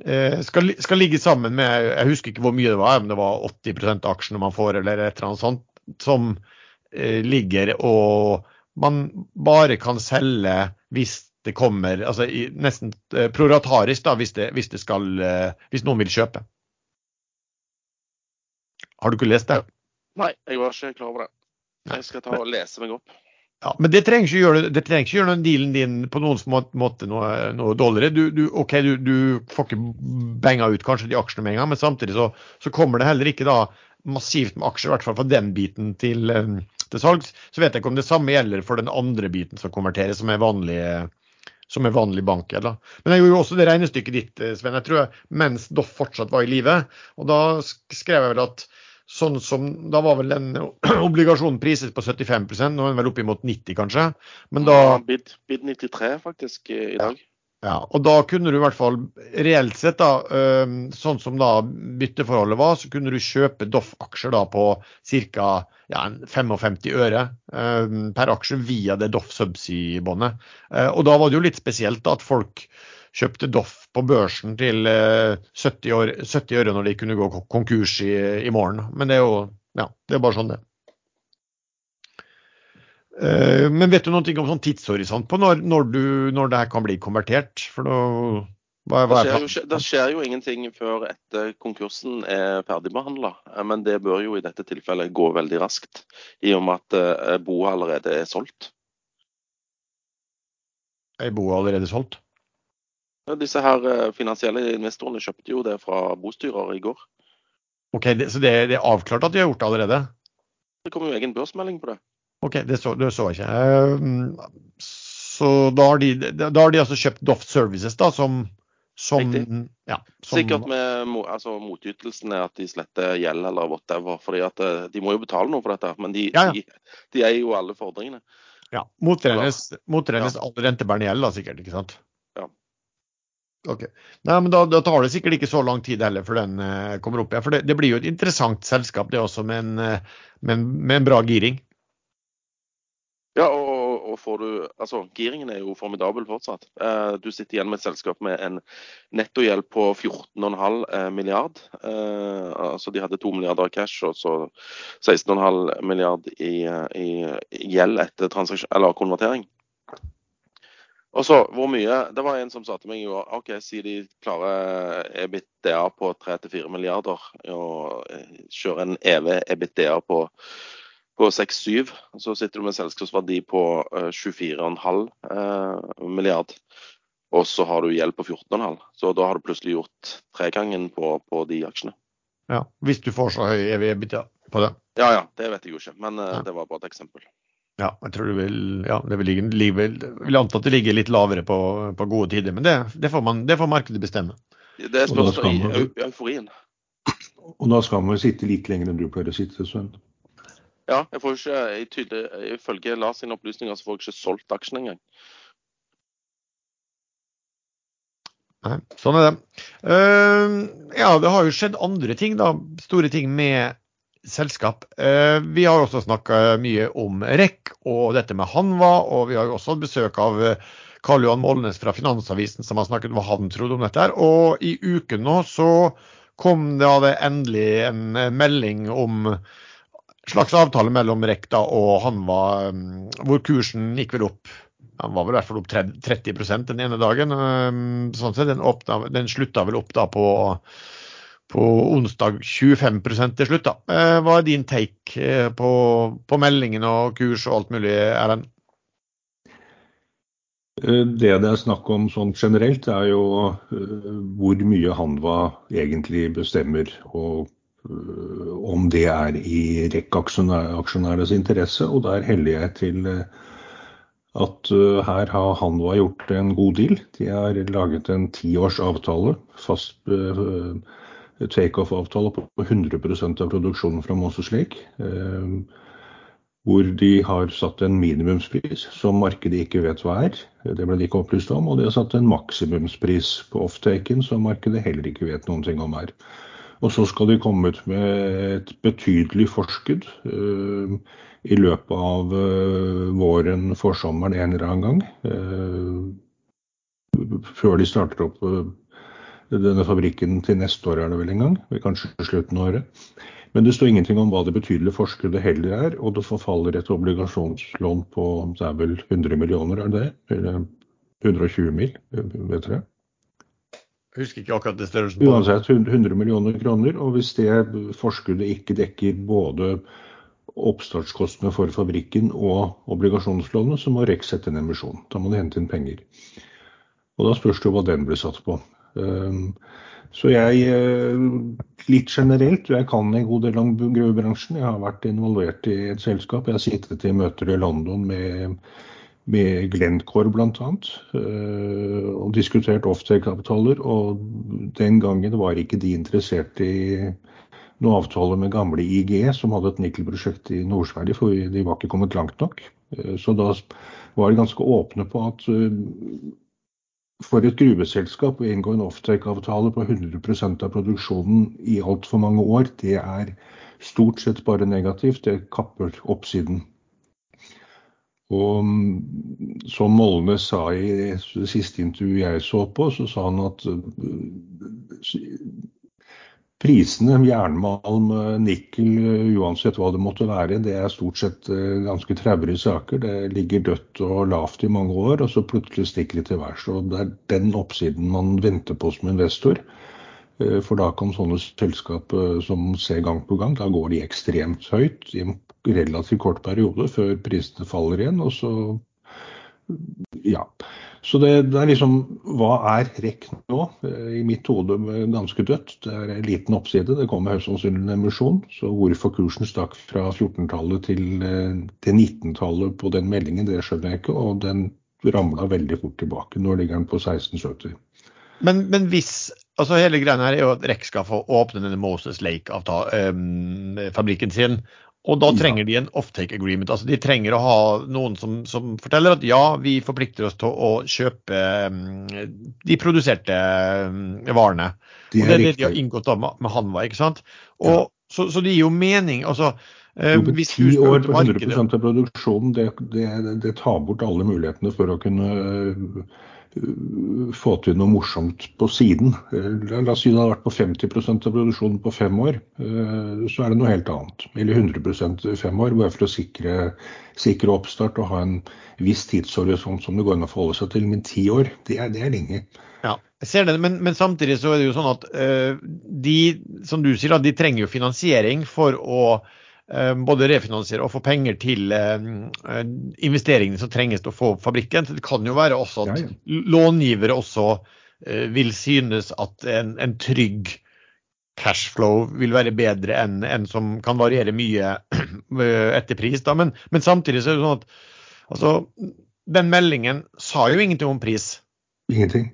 Speaker 1: Eh, skal, skal, ligge sammen med Jeg husker ikke hvor mye det var, om det var 80 av aksjene man får, eller et eller annet sånt, som eh, ligger og man bare kan selge hvis det kommer altså Nesten eh, proratarisk, da, hvis, det, hvis, det skal, hvis noen vil kjøpe. Har du ikke lest det?
Speaker 2: Nei, jeg var ikke klar over det. Jeg skal ta og lese meg opp.
Speaker 1: Ja, Men det trenger ikke gjøre, det trenger ikke gjøre dealen din på noen måte noe, noe dårligere. Du, du, OK, du, du, får ikke benga ut kanskje de aksjene med en gang, men samtidig så, så, kommer det heller ikke da massivt med aksjer, i hvert fall fra den biten til, eh, til salgs. Så vet jeg ikke om det samme gjelder for den andre biten som konverteres, som er vanlig, som er vanlig bankgjeld. Men jeg gjorde jo også det regnestykket ditt, eh, Sven, jeg tror jeg, mens Doff fortsatt var i live. Og da skrev jeg vel at Sånn som, Da var vel den obligasjonen priset på 75 nå er den vel oppimot 90 kanskje. Men da
Speaker 2: Bid, bid 93 faktisk i dag.
Speaker 1: Ja. ja. og da kunne du i hvert fall reelt sett, da, sånn som da bytteforholdet var, så kunne du kjøpe Doff-aksjer da på ca. Ja, 55 øre per aksje via det Doff Subsea-båndet. Og da var det jo litt spesielt da, at folk kjøpte Doff på børsen til 70, eh, år, 70 øre når de kunne gå konkurs i, i, morgen. Men det er jo ja, det er bare sånn det uh, Men vet du noen ting om sånn tidshorisont på når, når, du, når det her kan bli konvertert? For da
Speaker 2: hva, hva det, skjer jo, det, skjer jo, ingenting før etter konkursen er ferdigbehandla. Eh, men det bør jo i dette tilfellet gå veldig raskt, i og med at boet allerede er solgt.
Speaker 1: Er boet allerede solgt?
Speaker 2: Ja, disse her eh, finansielle investorene kjøpte jo det fra bostyrer i går.
Speaker 1: Ok, det, Så det, det, er avklart at de har gjort det allerede?
Speaker 2: Det kom jo egen børsmelding på det.
Speaker 1: Ok, det så, det så jeg ikke. Uh, så da har, de, da har, de, altså kjøpt Doft Services, da, som, som,
Speaker 2: ja, som Sikkert med altså, motytelsen er at de sletter gjeld eller whatever. fordi at eh, De må jo betale noe for dette, men de, ja, ja. de, de eier jo alle fordringene.
Speaker 1: Ja, Motregnes all rentebærende gjeld, da, sikkert. ikke sant? Ok. Nei, men da, da, tar det sikkert ikke så lang tid heller før den uh, kommer opp igjen. For det, det, blir jo et interessant selskap det også, med en, uh, med en, med en bra giring.
Speaker 2: Ja, og, og, får du Altså, giringen er jo formidabel fortsatt. Uh, du sitter igjen med et selskap med en nettogjeld på 14,5 milliard. altså de hadde 2 milliarder cash og så 16,5 milliard i, i, gjeld etter eller konvertering. Og så, hvor mye Det var en som sa til meg i går OK, si de klarer EBITDA på 3-4 milliarder og kjører en EV EBITDA på på 6-7. Så sitter du med selskapsverdi på eh, 24,5 eh, milliard. Og så har du gjeld på 14,5. Så da har du plutselig gjort tregangen på, på de aksjene.
Speaker 1: Ja, Hvis du får så høy EV-EBITDA på det.
Speaker 2: Ja ja, det vet jeg jo ikke, men eh,
Speaker 1: Ja.
Speaker 2: det var bare et eksempel.
Speaker 1: Ja, jeg tror det vil, ja, det vil ligge, vil anta at det ligger litt lavere på, på gode tider, men det, det, får man, det får markedet bestemme.
Speaker 2: Det er
Speaker 3: spørsmålet
Speaker 2: spørsmål i euforien.
Speaker 3: Og da skal man vel sitte litt lenger enn du pleier å sitte, Sven.
Speaker 2: Ja, jeg får ikke, jeg tydelig, Ifølge Lars sine opplysninger så får jeg ikke solgt aksjen engang.
Speaker 1: Nei, sånn er det. Uh, ja, det har jo skjedd andre ting, da. Store ting med selskap. Eh, vi har også snakka mye om REC og dette med Hanva, og vi har jo også besøk av eh, Karl Johan Molnes fra Finansavisen som har snakket om hva han trodde om dette. her. Og i uken nå så kom da det endelig en eh, melding om slags avtale mellom REC og Hanva, hvor kursen gikk vel opp han var vel i hvert fall opp 30% den ene dagen. Sånn sett, den, åpna, den slutta vel opp da på, på onsdag 25 til slutt. da. Eh, Hva er din take eh, på, på meldingen og kurs og alt mulig, Erlend?
Speaker 3: Eh, Det det er snakk om sånn generelt, er jo hvor mye Hanva egentlig bestemmer. Og om det er i REC-aksjonærenes interesse. Og der heller jeg til at her har Hanva gjort en god deal. De har laget en tiårs avtale, fast eh, takeoff-avtale på 100% av produksjonen fra Moses Lake. eh, hvor de har satt en minimumspris som markedet ikke vet hva er. Det ble de ikke opplyst om. Og de har satt en maksimumspris på offtaken som markedet heller ikke vet noen ting om er. Og så skal de komme ut med et betydelig forskudd uh, i løpet av uh, våren, forsommeren en eller annen gang. Uh, før de starter opp eh, denne fabrikken til neste år, er det vel en gang. Kanskje slutten av året. Men det står ingenting om hva det betydelige forskuddet heller er, og det forfaller et obligasjonslån på det er vel 100 millioner, er det det? Eller 120 mil, vet dere?
Speaker 1: Jeg husker ikke akkurat det størrelsen på.
Speaker 3: Uansett 100 millioner kroner, og hvis det forskuddet ikke dekker både oppstartskostnadene for fabrikken og obligasjonslånet, så må REC sette en emisjon. Da må de hente inn penger. Og da spørs det jo hva den blir satt på. Um, Så jeg, eh, litt generelt, jeg kan en god del om gruvebransjen. Jeg har vært involvert i et selskap. Jeg har sittet i møter i London med, med Glencore bl.a. Og diskutert offtake-avtaler. Og den gangen var ikke de interessert i noen avtale med gamle IG, som hadde et nikkelprosjekt i Nord-Sverige, for de var ikke kommet langt nok. Eh, Så da var de ganske åpne på at eh, for et gruveselskap å inngå en offtake-avtale på 100% av produksjonen i altfor mange år, det er stort sett bare negativt. Det kapper oppsiden. Og mm, som Molne sa i det siste intervjuet jeg så på, så sa han at øh, prisene, jernmalm, øh, nikkel, øh, uansett hva det måtte være, det er stort sett øh, ganske traurige saker. Det ligger dødt og lavt i mange år, og så plutselig stikker det til værs. Og det er den oppsiden man venter på som investor. Eh, For da kan sånne selskap eh, som ser gang på gang, da går de ekstremt høyt i en relativt kort periode før prisene faller igjen. og så ja. Så det, det er liksom Hva er REC nå? Eh, I mitt hode ganske dødt. Det er en liten oppside. Det kommer høyst sannsynlig en emisjon. Så hvorfor kursen stakk fra 14-tallet til, eh, til 19-tallet på den meldingen, det skjønner jeg ikke. Og den ramla veldig fort tilbake. Nå ligger den på 1670.
Speaker 1: Men, men hvis altså Hele greia her er jo at REC skal få åpne denne Moses Lake-fabrikken sin. Og da trenger de en offtake agreement. altså De trenger å ha noen som, som forteller at ja, vi forplikter oss til å kjøpe mm, de produserte mm, varene.
Speaker 3: Det
Speaker 1: og det
Speaker 3: er
Speaker 1: det de har inngått da med, med Hanva. ikke sant? Og, så, så det gir jo mening. altså eh,
Speaker 3: Jo,
Speaker 1: hvis
Speaker 3: Ti år på 100
Speaker 1: markedet-
Speaker 3: av produksjonen, det, det, det tar bort alle mulighetene for å kunne øh, få til noe morsomt på siden. Eh, La oss si det hadde vært på 50 av produksjonen på fem år, eh, så er det noe helt annet. Eller 100 i fem år, bare for å sikre, sikre oppstart og ha en viss tidshorisont som det går an å forholde seg til. Men ti år, det er, det er lenge.
Speaker 1: Ja, jeg ser det, men, men samtidig så er det jo sånn at eh, de, som du sier, da, de trenger jo finansiering for å både refinansiere og få penger til eh, investeringene som trenges til å få opp fabrikken. Så det kan jo være også at
Speaker 3: Ja,
Speaker 1: långivere også eh, vil synes at en, en trygg cashflow vil være bedre enn en som kan variere mye etter pris. Da. Men, men samtidig så er det sånn at altså, den meldingen sa jo ingenting om pris.
Speaker 3: Ingenting.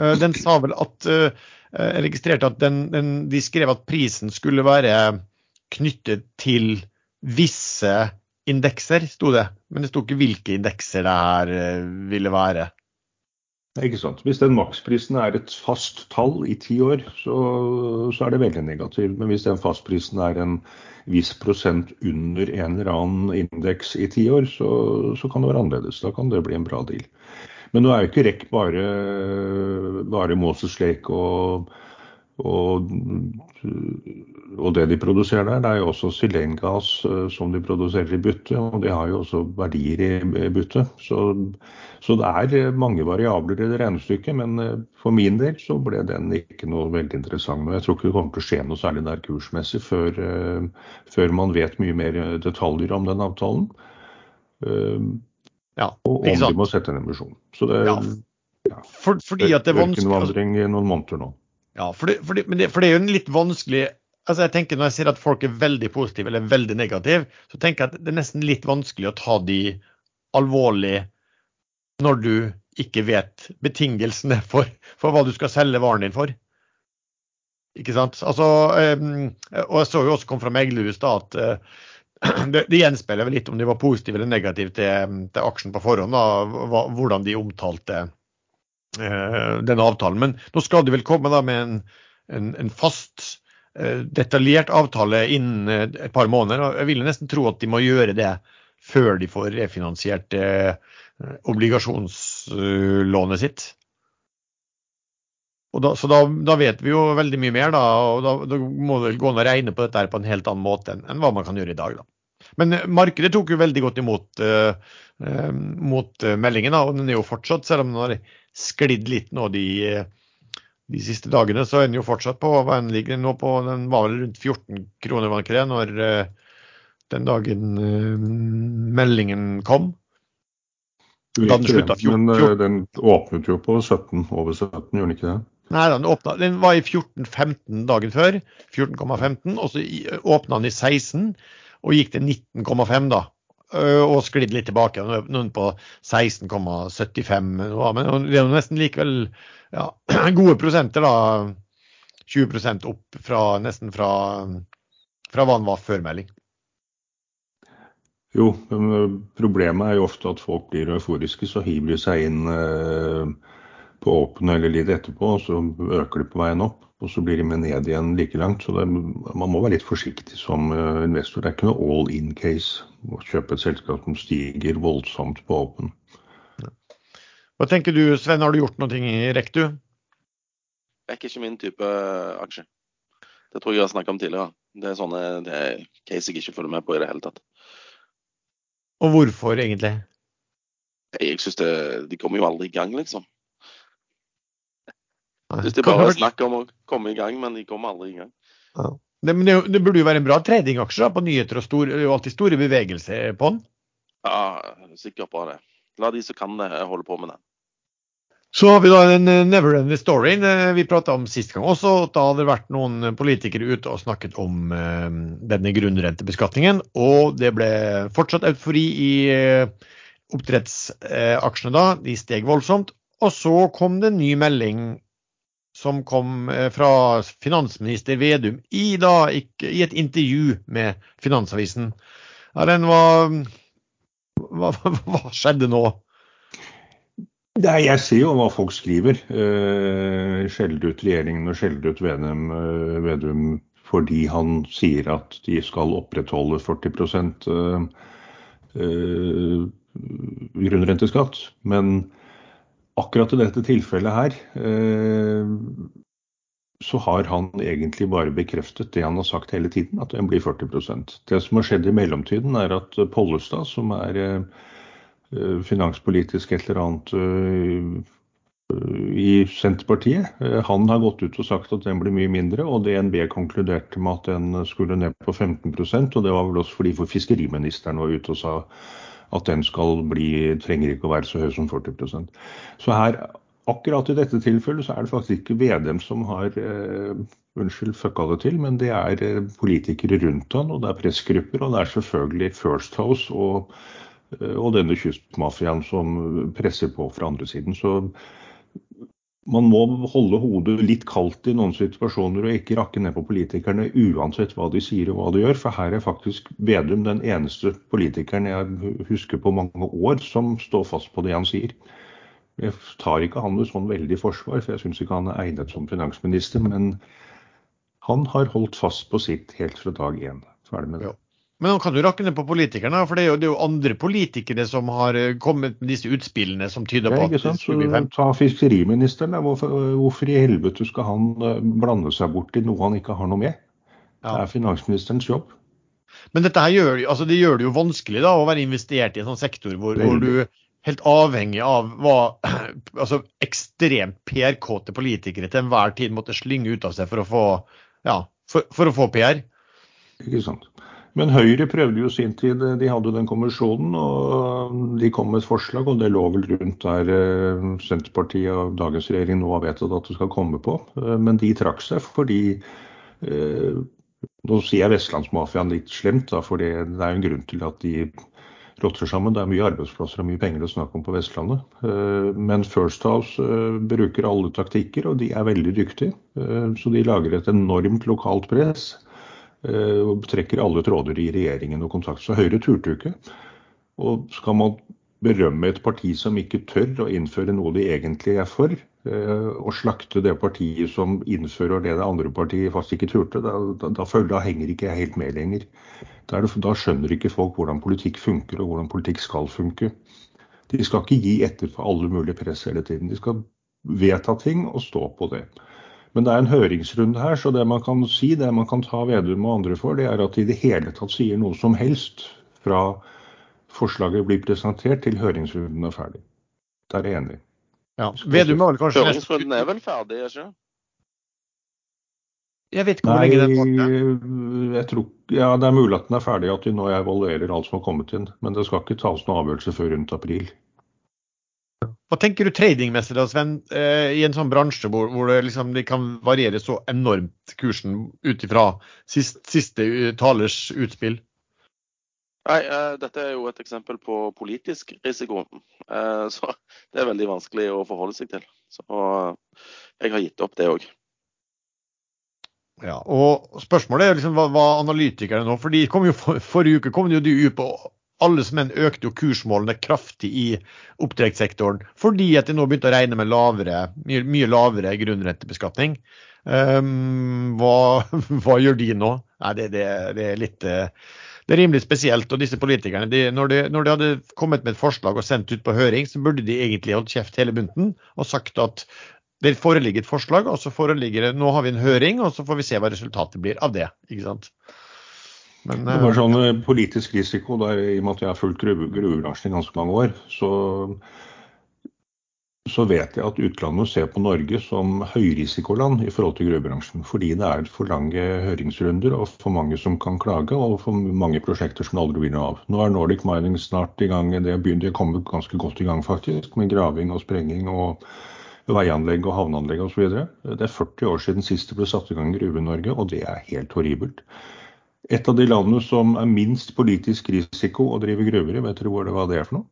Speaker 1: Eh, Den sa vel at eh, Jeg registrerte at den, den, de skrev at prisen skulle være knyttet til visse indekser, sto det. Men det sto ikke hvilke indekser det her eh, ville være.
Speaker 3: Ikke sant? Hvis den maksprisen er et fast tall i ti år, så, så er det veldig negativt. Men hvis den fastprisen er en viss prosent under en eller annen indeks i ti år, så, så kan det være annerledes. Da kan det bli en bra deal. Men nå er jo ikke REC bare, bare Moses Lake og, og, og det de produserer der. Det er jo også sylengass eh, som de produserer i bytte, og de har jo også verdier i bytte. Så, så det er mange variabler i det regnestykket, men eh, for min del så ble den ikke noe veldig interessant. Og jeg tror ikke det kommer til å skje noe særlig der kursmessig før, eh, før man vet mye mer detaljer om den avtalen. Eh,
Speaker 1: Ja,
Speaker 3: Og om de må sette en emisjon. Så det
Speaker 1: Ja,
Speaker 3: ja.
Speaker 1: For, fordi at det er vanskelig
Speaker 3: ørkenvandring i noen måneder nå.
Speaker 1: Ja, for det, for, det, det, for det er jo en litt vanskelig altså jeg tenker Når jeg ser at folk er veldig positive eller veldig negative, så tenker jeg at det er nesten litt vanskelig å ta de alvorlig når du ikke vet betingelsene for, for hva du skal selge varen din for. Ikke sant? Altså, eh, og jeg så jo også kom fra meglerhus da at eh, det, det gjenspeiler vel litt om de var positive eller negative til, til aksjen på forhånd, da, hvordan de omtalte denne avtalen. Men nå skal de vel komme da med en, en, en fast, eh, detaljert avtale innen eh, et par måneder. og Jeg vil nesten tro at de må gjøre det før de får refinansiert eh, obligasjonslånet sitt. Da, så da, da vet vi jo veldig mye mer, da, og da, da må det gå an å regne på dette her på en helt annen måte enn, enn hva man kan gjøre i dag. da. Men eh, markedet tok jo veldig godt imot, uh, uh, mot eh, meldingen, da, og den er jo fortsatt, selv om den har sklidd litt nå de, de siste dagene, så er den jo fortsatt på hva den ligger nå på. Den var vel rundt 14 kroner, var ikke det, når eh, den dagen eh, meldingen kom. Da den slutta 14,
Speaker 3: Men eh,
Speaker 1: 14.
Speaker 3: den åpnet jo på 17, over 17, gjorde den ikke det?
Speaker 1: Nei, den, åpnet, den var i 14,15 dagen før. 14,15, og så åpna den i 16 og gikk til 19,5 da. Øh, Og sklidd litt tilbake. Nå er på 16,75 men det er jo nesten likevel ja, gode prosenter, da. 20% opp fra nesten fra, fra hva den var før melding.
Speaker 3: Jo, men eh, problemet er jo ofte at folk blir euforiske, så hiver de seg inn eh, på åpen eller litt etterpå, og så øker de på veien opp. Og så blir de med ned igjen like langt. Så det, man må være litt forsiktig som eh, investor. Det er ikke noe all in case å kjøpe et selskap som stiger voldsomt på åpen.
Speaker 1: Hva tenker du, Sven, har du gjort noe i Rektu?
Speaker 2: Det er ikke min type aksje. Det tror jeg jeg har snakket om tidligere. Det er sånne det er case jeg ikke følger med på i det hele tatt.
Speaker 1: Og hvorfor, egentlig?
Speaker 2: Jeg synes det, De kommer jo aldri i gang, liksom.
Speaker 1: Nei, de
Speaker 2: bare
Speaker 1: snakker
Speaker 2: er om å komme i gang, men de kommer aldri i gang.
Speaker 1: Det, men det, det burde jo være en bra tradingaksje på nyheter og store, det er jo alltid store bevegelser på den.
Speaker 2: Ja, jeg er sikker på det. La de som kan det, holde på med det.
Speaker 1: Så har vi da den eh, never ending storyen eh, vi prata om sist gang også. at Da hadde det vært noen politikere ute og snakket om eh, denne grunnrentebeskatningen. Og det ble fortsatt eufori i oppdrettsaksjene da. De steg voldsomt. Og så kom det en ny melding som kom eh, fra finansminister Vedum i, da, i et intervju med Finansavisen. Den var hva, hva skjedde nå?
Speaker 3: Nei, jeg ser jo hva folk skriver. Eh, skjelde ut regjeringen og skjelde ut Vedum, eh, Vedum fordi han sier at de skal opprettholde 40 eh, eh, grunnrenteskatt. Men akkurat i dette tilfellet her eh, så har han egentlig bare bekreftet det han har sagt hele tiden, at den blir 40% Det som har skjedd i mellomtiden, er at Pollestad, som er eh, finanspolitisk et eller annet eh, i Senterpartiet. Han har gått ut og sagt at den blir mye mindre, og DNB konkluderte med at den skulle ned på 15% og det var vel også fordi for fiskeriministeren var ute og sa at den skal bli, trenger ikke å være så høy som 40% Så her, akkurat i dette tilfellet, så er det faktisk ikke Vedem som har eh, unnskyld, fucka det til, men det er eh, politikere rundt han, og det er pressgrupper, og det er selvfølgelig First House og, eh, og denne kystmafiaen som presser på fra andre siden. Så man må holde hodet litt kaldt i noen situasjoner og ikke rakke ned på politikerne uansett hva de sier og hva de gjør. For her er faktisk Vedum den eneste politikeren jeg husker på mange år som står fast på det han sier. Jeg tar ikke han med sånn veldig forsvar, for jeg syns ikke han er egnet som finansminister. Men han har holdt fast på sitt helt fra dag én. Ferdig med det.
Speaker 1: Ja. Men han kan jo rakke ned på politikerne, for det er, jo, det er jo andre politikere som har eh, kommet med disse utspillene som tyder på at det
Speaker 3: sant? Så
Speaker 1: skulle bli fem.
Speaker 3: ta fiskeriministeren. da. Hvorfor, hvorfor i helvete skal han eh, blande seg bort i noe han ikke har noe med? Det er finansministerens jobb.
Speaker 1: Men dette her gjør, altså det gjør det jo vanskelig da, å være investert i en sånn sektor hvor, hvor du helt avhengig av hva altså ekstremt PR-kåte politikere til enhver tid måtte slynge ut av seg for å få, ja, for, for å få PR.
Speaker 3: Ikke sant? Men Høyre prøvde jo sin tid, de hadde den kommisjonen, og de kom med et forslag, og det lå vel rundt der eh, Senterpartiet og dagens regjering nå har vedtatt at det skal komme på. Eh, Men de trakk seg fordi eh, Nå sier jeg vestlandsmafiaen litt slemt, da, for det er jo en grunn til at de rotter sammen. Det er mye arbeidsplasser og mye penger å snakke om på Vestlandet. Eh, Men First House eh, bruker alle taktikker, og de er veldig dyktige. Eh, Så de lager et enormt lokalt press eh, og trekker alle tråder i regjeringen og kontakt. Så Høyre turte jo ikke. Og skal man berømme et parti som ikke tør å innføre noe de egentlig er for, eh, og slakte det partiet som innfører det det andre partiet faktisk ikke turte, da, da, da, da henger ikke jeg helt med lenger. Da, det, da skjønner ikke folk hvordan politikk funker, og hvordan politikk skal funke. De skal ikke gi etter for alle mulige press hele tiden. De skal vedta ting og stå på det. Men det er en høringsrunde her, så det man kan si, det man kan ta Vedum og andre for, det er at de i det hele tatt sier noe som helst fra forslaget blir presentert til høringsrunden er ferdig. Der er jeg enig.
Speaker 1: Ja. Vedum er vel kanskje
Speaker 2: Høringsrunden er vel ferdig, er ikke?
Speaker 1: Jeg vet ikke hvor
Speaker 3: Nei,
Speaker 1: lenge den varte.
Speaker 3: jeg tror, ja, det er mulig at den er ferdig, at de nå evaluerer alt som har kommet inn. Men det skal ikke tas noen avgjørelse før rundt april.
Speaker 1: Hva tenker du tradingmessig da, Sven, eh, i en sånn bransje hvor, hvor det, liksom, det kan variere så enormt kursen ut ifra sist, siste eh, talers utspill?
Speaker 2: Nei, uh, dette er jo et eksempel på politisk risiko. Uh, så det er veldig vanskelig å forholde seg til. Så uh, jeg har gitt opp det òg.
Speaker 1: Ja, og spørsmålet er liksom hva, hva analytikerne nå, for de kom jo for, forrige uke kom jo de ut på alle som en økte jo kursmålene kraftig i oppdrettssektoren, fordi at de nå begynte å regne med lavere, mye, mye lavere grunnrentebeskatning. Um, hva, hva gjør de nå? Nei, det, det, det er litt eh, det er rimelig spesielt. og disse politikerne, de, når, de, når, de, hadde kommet med et forslag og sendt ut på høring, så burde de egentlig holdt kjeft hele bunten og sagt at det foreligger et forslag, og så foreligger det, nå har vi en høring, og så får vi se hva resultatet blir av det. ikke sant? Men,
Speaker 3: Det var sånn eh, politisk risiko, der, i og med at jeg har fulgt gruvebransjen i ganske mange år, så, så vet jeg at utlandet ser på Norge som høyrisikoland i forhold til gruvebransjen. Fordi det er for lange høringsrunder og for mange som kan klage, og for mange prosjekter som aldri blir noe av. Nå er Nordic Mining snart i gang. Det begynner å komme ganske godt i gang, faktisk, med graving og sprenging og veianlegg og havneanlegg osv. Det er 40 år siden sist det ble satt i gang gruve i Norge, og det er helt horribelt. Et av de landene som er minst politisk risiko å drive gruver i, vet dere hvor det var det er for noe?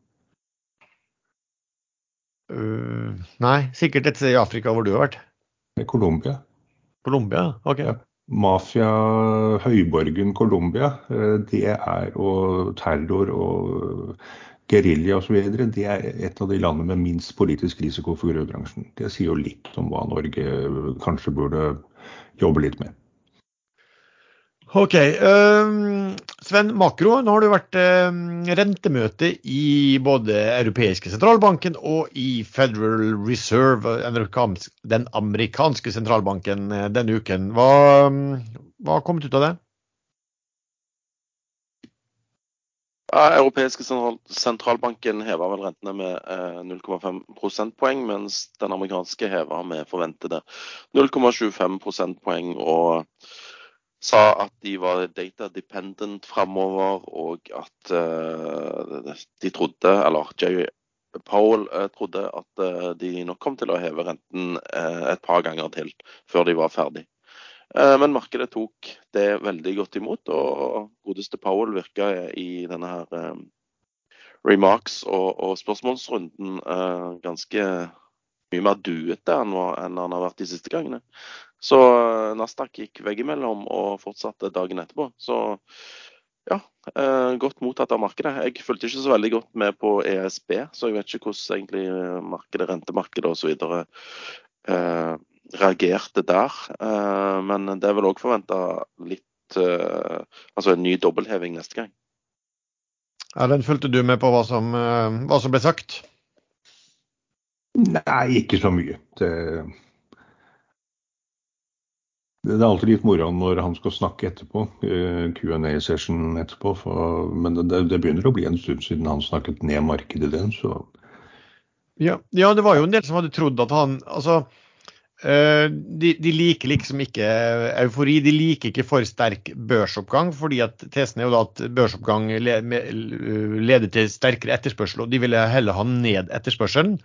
Speaker 1: Uh, nei, sikkert et sted i Afrika hvor du har vært.
Speaker 3: Colombia.
Speaker 1: Colombia? OK.
Speaker 3: Ja. Mafia, høyborgen Colombia, eh, det er og terror og gerilja osv. Det er et av de landene med minst politisk risiko for gruvebransjen. Det sier jo litt om hva Norge kanskje burde jobbe litt med.
Speaker 1: OK. Um, Sven, makro. Nå har det vært um, rentemøte i både europeiske sentralbanken og i Federal Reserve, den amerikanske sentralbanken, øh, denne uken. Hva, øhm, hva har kommet ut av det?
Speaker 2: Europeiske sentralbanken hever vel rentene med eh, 0,5 prosentpoeng, mens den amerikanske hever med forventede 0,25 prosentpoeng. Og sa at de var data dependent framover, og at uh, de trodde, eller Jerry Powell uh, trodde at uh, de nok kom til å heve renten eh, et par ganger til før de var ferdig. Eh, Men markedet tok det veldig godt imot, og godeste Powell virka i denne her eh, remarks- og, og spørsmålsrunden eh, ganske mye mer duete enn han har vært de siste gangene. Så eh, Nasdaq gikk veggimellom og fortsatte dagen etterpå. Så ja, eh, godt mottatt av markedet. Jeg fulgte ikke så veldig godt med på ESB, så jeg vet ikke hvordan egentlig eh, markedet, rentemarkedet osv. Eh, reagerte der. Eh, men det er vel òg forventa litt eh, Altså en ny dobbeltheving neste gang.
Speaker 1: Ja, den fulgte du med på hva som, hva som ble sagt?
Speaker 3: Nei, ikke så mye. Det, det er alltid litt moro når han skal snakke etterpå, eh, Q&A-session etterpå. For, men det, det begynner å bli en stund siden han snakket ned markedet den, så
Speaker 1: Ja, ja, det var jo en del som hadde trodd at han Altså, eh, de, de liker liksom ikke eufori. De liker ikke for sterk børsoppgang, fordi at tesen er jo da at børsoppgang leder til sterkere etterspørsel, og de ville heller ha ned etterspørselen.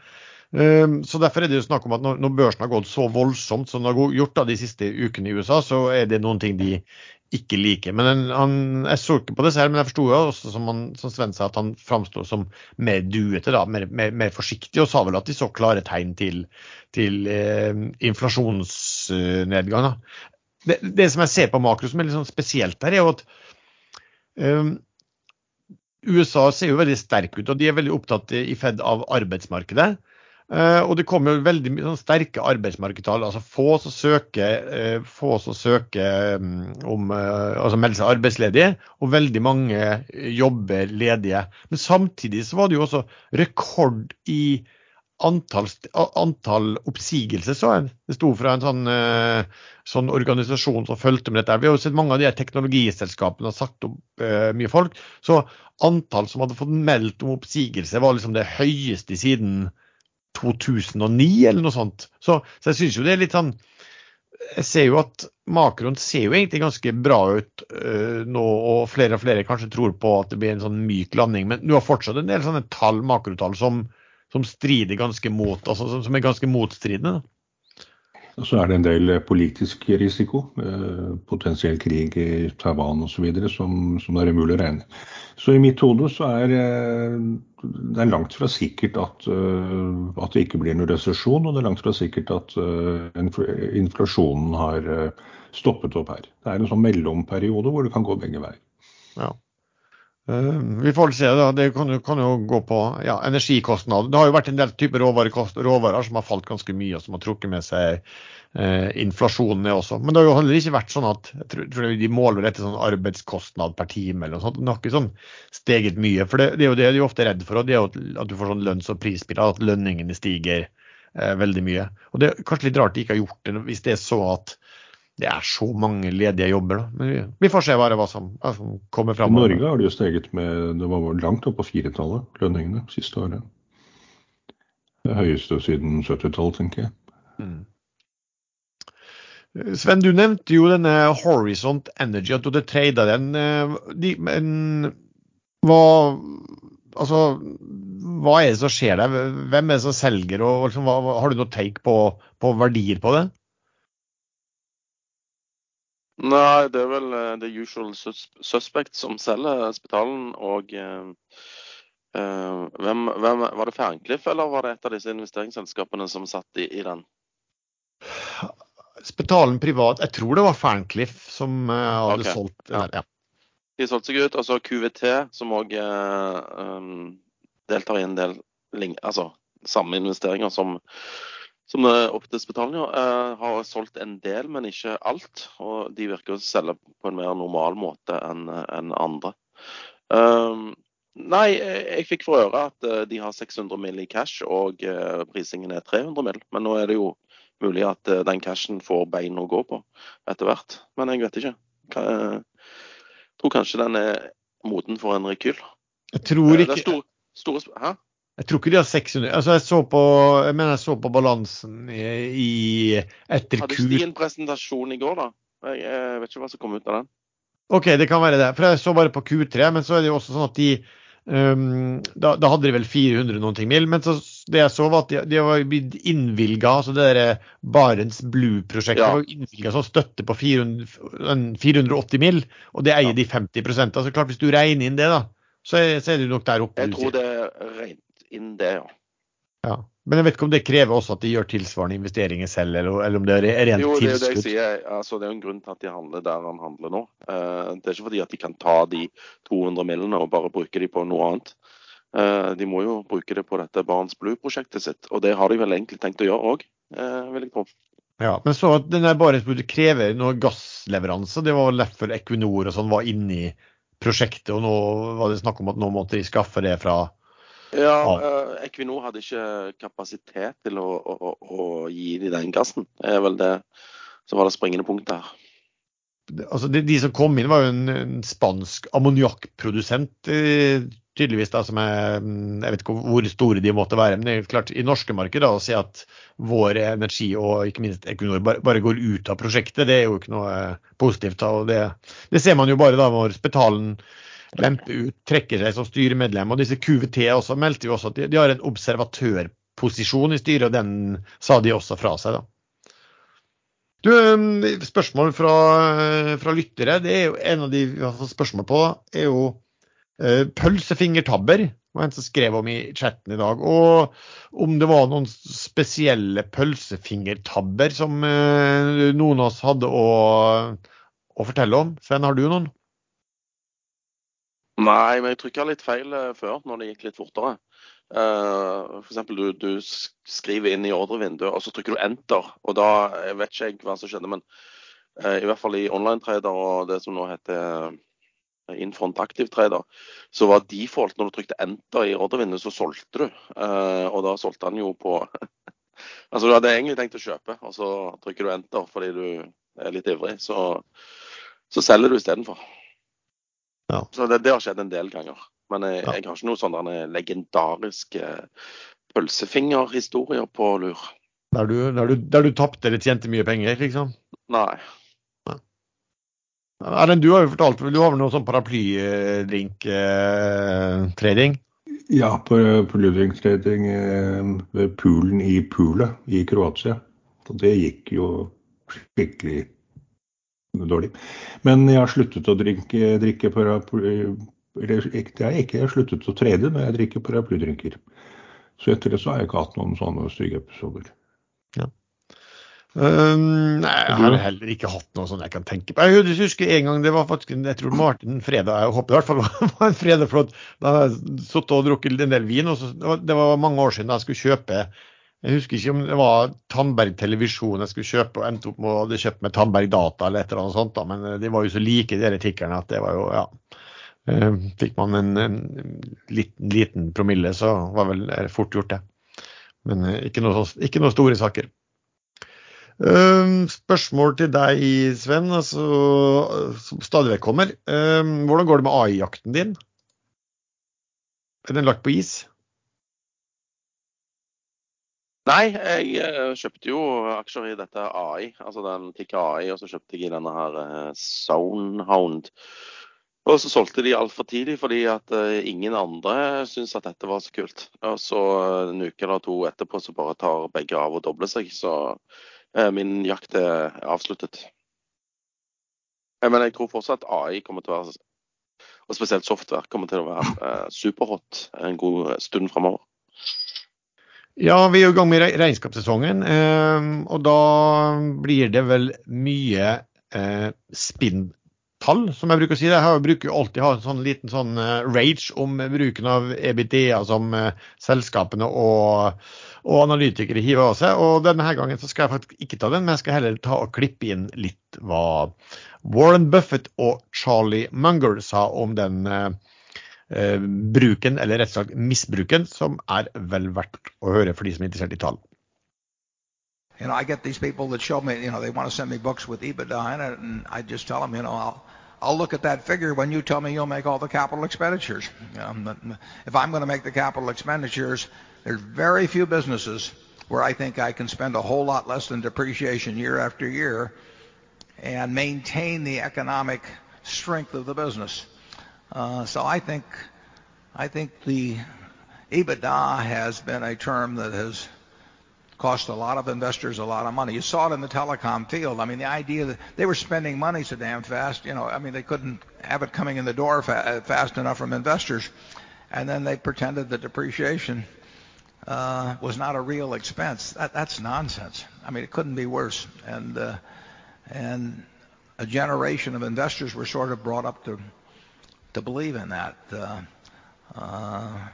Speaker 1: Eh, Så Derfor er det jo snakk om at når, børsen har gått så voldsomt som den har gjort da de siste ukene i USA, så er det noen ting de ikke liker. Men en- han, Jeg så ikke på det selv, men jeg forsto også som, som Sven sa, at han framstår som mer duete, da, mer, mer, mer forsiktig, og sa vel at de så klare tegn til, til eh, inflasjonsnedgang. Det, det som jeg ser på makro som er litt sånn spesielt her, er jo at eh, USA ser jo veldig sterk ut, og de er veldig opptatt i Fed av arbeidsmarkedet. Eh, og det kommer veldig sånn sterke arbeidsmarkedstall. altså Få som søker, eh, få som søker mm, om eh, altså melder seg arbeidsledige, og veldig mange jobber ledige. Men samtidig så var det jo også rekord i antall, antall oppsigelser, så jeg. Det sto fra en sånn, sånn organisasjon som fulgte med dette. Vi har jo sett mange av de her teknologiselskapene har sagt opp mye folk. Så antall som hadde fått meldt om oppsigelse, var liksom det høyeste siden 2009 eller noe sånt. Så, så jeg syns jo det er litt sånn Jeg ser jo at makroen ser jo egentlig ganske bra ut uh, nå, og flere og flere kanskje tror på at det blir en sånn myk landing. Men du har fortsatt en del sånne tall, makrotall som, som strider ganske mot, altså som, som er ganske motstridende.
Speaker 3: Og så er det en del eh, politisk risiko. Eh, potensiell krig i Taiwan osv. Som, som det er umulig å regne. Så i mitt hode så er eh, det er langt fra sikkert at, at det ikke blir noen resesjon, og det er langt fra sikkert at infl- inflasjonen har stoppet opp her. Det er en sånn mellomperiode hvor det kan gå begge veier.
Speaker 1: Ja. Eh, vi får se. da, Det kan jo, kan jo gå på ja, energikostnader. Det har jo vært en del typer råvarer som har falt ganske mye, og som har trukket med seg eh, inflasjonen ned også. Men det har jo heller ikke vært sånn at tror, tror de måler etter sånn arbeidskostnad per time eller noe sånt. Det har ikke sånn steget mye. For det, det er jo det de er ofte redd for, og det er jo at du får sånn lønns- og prisspiral, at lønningene stiger eh, veldig mye. Og det er kanskje litt rart de ikke har gjort det hvis det er så at det er så mange ledige jobber. Da. Men vi, får se bare hva som, hva som kommer
Speaker 3: I. Norge har det jo steget med Det var langt opp på firetallet, lønningene, siste året. Det høyeste siden 70-tallet, tenker jeg.
Speaker 1: Mm. Sven, du nevnte jo denne Horizont Energy, at du hadde trada den. eh, De, men hva Altså, hva er det som skjer der? Hvem er det som selger, og liksom, hva- har du noe take på, på verdier på det?
Speaker 2: Nei, det er vel uh, the usual sus suspect som selger Spitalen. Og uh, hvem, hvem Var det Ferncliff, eller var det et av disse investeringsselskapene som satt i, i den?
Speaker 1: Spitalen privat, jeg tror det var Ferncliff som hadde
Speaker 2: okay.
Speaker 1: solgt
Speaker 2: ja.
Speaker 1: den. Ja.
Speaker 2: De solgte seg ut. Og så QVT, som òg um, deltar i en del altså, samme investeringer som, som opp til ja, eh, har solgt en del, men ikke alt. Og de virker å selge på en mer normal måte enn andre. Um, nei, jeg, jeg fikk for øre at eh, de har 600 mill. i cash, og eh, prisingen er 300 mill. Men nå er det jo mulig at eh, den cashen får bein å gå på etter hvert. Men jeg vet ikke. Jeg tror kanskje den er moden for en rekyl.
Speaker 1: Jeg tror
Speaker 2: Eh, Det
Speaker 1: ikke
Speaker 2: store, store Hæ?
Speaker 1: Jeg tror ikke de har 600 Altså, jeg så på, jeg mener jeg så på balansen i, i etter
Speaker 2: Hadde
Speaker 1: Q...
Speaker 2: ikke de en presentasjon i går, da? Jeg, jeg vet ikke hva som kom ut av den.
Speaker 1: OK, det kan være det. For jeg så bare på Q3, men så er det jo også sånn at de um, da, da hadde de vel 400 noen ting mil, men så, det jeg så var at de, de var blitt innvilga, altså det der Barents Blue-prosjektet
Speaker 2: Ja.
Speaker 1: var innvilga som støtte på 400, 480 mil, og det eier
Speaker 2: Ja.
Speaker 1: de 50% altså klart Hvis du regner inn det, da, så så er det nok der oppe.
Speaker 2: Jeg tror det er rent inn det, ja.
Speaker 1: Ja. Men jeg vet ikke om det krever også at de gjør tilsvarende investeringer selv, eller, eller om det er rent
Speaker 2: Jo, det er jo det jeg sier. Altså, det er en grunn til at de handler der han handler nå. Eh, det er ikke fordi at de kan ta de 200 millene og bare bruke de på noe annet. Eh, de må jo bruke det på dette Barents Blue-prosjektet sitt, og det har de vel egentlig tenkt å gjøre òg, vil jeg tro.
Speaker 1: Ja, men så at den Barents Blue krever noe gassleveranse. Det var vel derfor Equinor og sånn var inne i prosjektet, og nå var det snakk om at nå måtte de skaffe det fra
Speaker 2: Ja, eh, Equinor hadde ikke kapasitet til å, å, å, gi de den gassen. Det er vel det som var det springende punktet her.
Speaker 1: Altså de, de som kom inn, var jo en, en spansk ammoniakkprodusent, eh, tydeligvis, da, som er mm, Jeg vet ikke hvor store de måtte være, men det er klart i norske marked da, å si at vår energi og ikke minst Equinor bare, bare går ut av prosjektet, det er jo ikke noe eh, positivt. da, og det, det ser man jo bare da når Spetalen lemper ut, trekker seg som styremedlem. Og disse QVT også meldte jo også at de, de har en observatørposisjon i styret, og den sa de også fra seg. da. Du, um, Spørsmål fra, fra lyttere. det er jo En av de vi har fått spørsmål på, er jo eh, pølsefingertabber. Det var en som skrev om i chatten i dag. Og om det var noen spesielle pølsefingertabber som eh, noen av oss hadde å, å fortelle om. Sven, har du noen?
Speaker 2: Nei, men jeg trykka litt feil eh, før, når det gikk litt fortere. Uh, for eksempel, du, du skriver inn i ordrevinduet, og så trykker du enter. Og da jeg vet ikke jeg hva som skjedde, men uh, i hvert fall i online-trader og det som nå heter Infront Active Trader, så var default når du trykte enter i ordrevinduet, så solgte du. Uh, og da solgte han jo på Altså, du hadde egentlig tenkt å kjøpe, og så trykker du enter fordi du er litt ivrig. Så, så selger du istedenfor.
Speaker 1: Ja.
Speaker 2: Så det, det har skjedd en del ganger. Men jeg,
Speaker 1: Ja.
Speaker 2: jeg har ikke noen sånne legendariske pølsefingerhistorier på lur.
Speaker 1: Der du, der du, der du tapte eller tjente mye penger, liksom?
Speaker 2: Nei.
Speaker 1: Erlend, du har jo fortalt du har vel noe sånn paraplydrink-trading?
Speaker 3: Ja, på, på Ludvig-trading eh, ved poolen i Pula i Kroatia. Og det gikk jo skikkelig dårlig. Men jeg har sluttet å drikke, drikke paraply... Eller ikke, det er ikke jeg har sluttet å trene, men jeg drikker paraplydrinker. Så etter det så har jeg ikke hatt noen sånne stygge episoder.
Speaker 1: Um, nei, jeg har heller ikke hatt noe sånt jeg kan tenke på. Jeg husker en gang det var faktisk jeg tror det en fredag, jeg håper det i hvert fall var en fredag, for da hadde jeg sittet og drukket en del vin. og så, det, var, det var mange år siden da jeg skulle kjøpe Jeg husker ikke om det var Tandberg televisjon jeg skulle kjøpe, og endte opp med å hadde kjøpt med Tandberg data eller et eller annet sånt, da, men eh, de var jo så like, de tikkerne, at det var jo ja. Eh, Fikk man en, en liten, liten promille, så var vel fort gjort, det. Men eh, ikke noe, sånn- ikke noe store saker. Spørsmål til deg, Sven, altså, som stadig vekk kommer. Hvordan går det med AI-jakten din? Er den lagt på is?
Speaker 2: Nei, jeg eh, kjøpte jo aksjer i dette AI, altså den Tikka AI, og så kjøpte jeg i denne her eh, Soundhound. Og så solgte de altfor tidlig fordi at eh, ingen andre syntes at dette var så kult. Og så eh, en uke eller to etterpå så bare tar begge av og dobler seg, så eh, min jakt er avsluttet. Eh, Men jeg tror fortsatt AI kommer til å være, og spesielt software, kommer til å være eh, superhot en god stund fremover.
Speaker 1: Ja, vi er i gang med regnskapssesongen, um, og da blir det vel mye uh, spinntall, som jeg bruker å si. Jeg bruker jo alltid ha en sånn liten sånn eh, rage om bruken av EBITDA som eh, selskapene og, og analytikere hiver av seg. Og denne gangen så skal jeg faktisk ikke ta den, men jeg skal heller ta og klippe inn litt hva Warren Buffett og Charlie Munger sa om den eh, eh, bruken, eller rett og slett misbruken, som er vel verdt å høre for de som er interessert i tall.
Speaker 7: You know, I get these people that show me, you know, they want to send me books with EBITDA in it, and I just tell them, you know, I'll, I'll look at that figure when you tell me you'll make all the capital expenditures. If I'm going to make the capital expenditures, there's very few businesses where I think I can spend a whole lot less than depreciation year after year and maintain the economic strength of the business. Uh, so I think I think the EBITDA has been a term that has cost a lot of investors a lot of money. You saw it in the telecom field. I mean, the idea that they were spending money so damn fast, you know, I mean, they couldn't have it coming in the door fast enough from investors. And then they pretended that depreciation uh, was not a real expense. That's nonsense. I mean, it couldn't be worse. And uh, and a generation of investors were sort of brought up to believe in that. Uh, uh,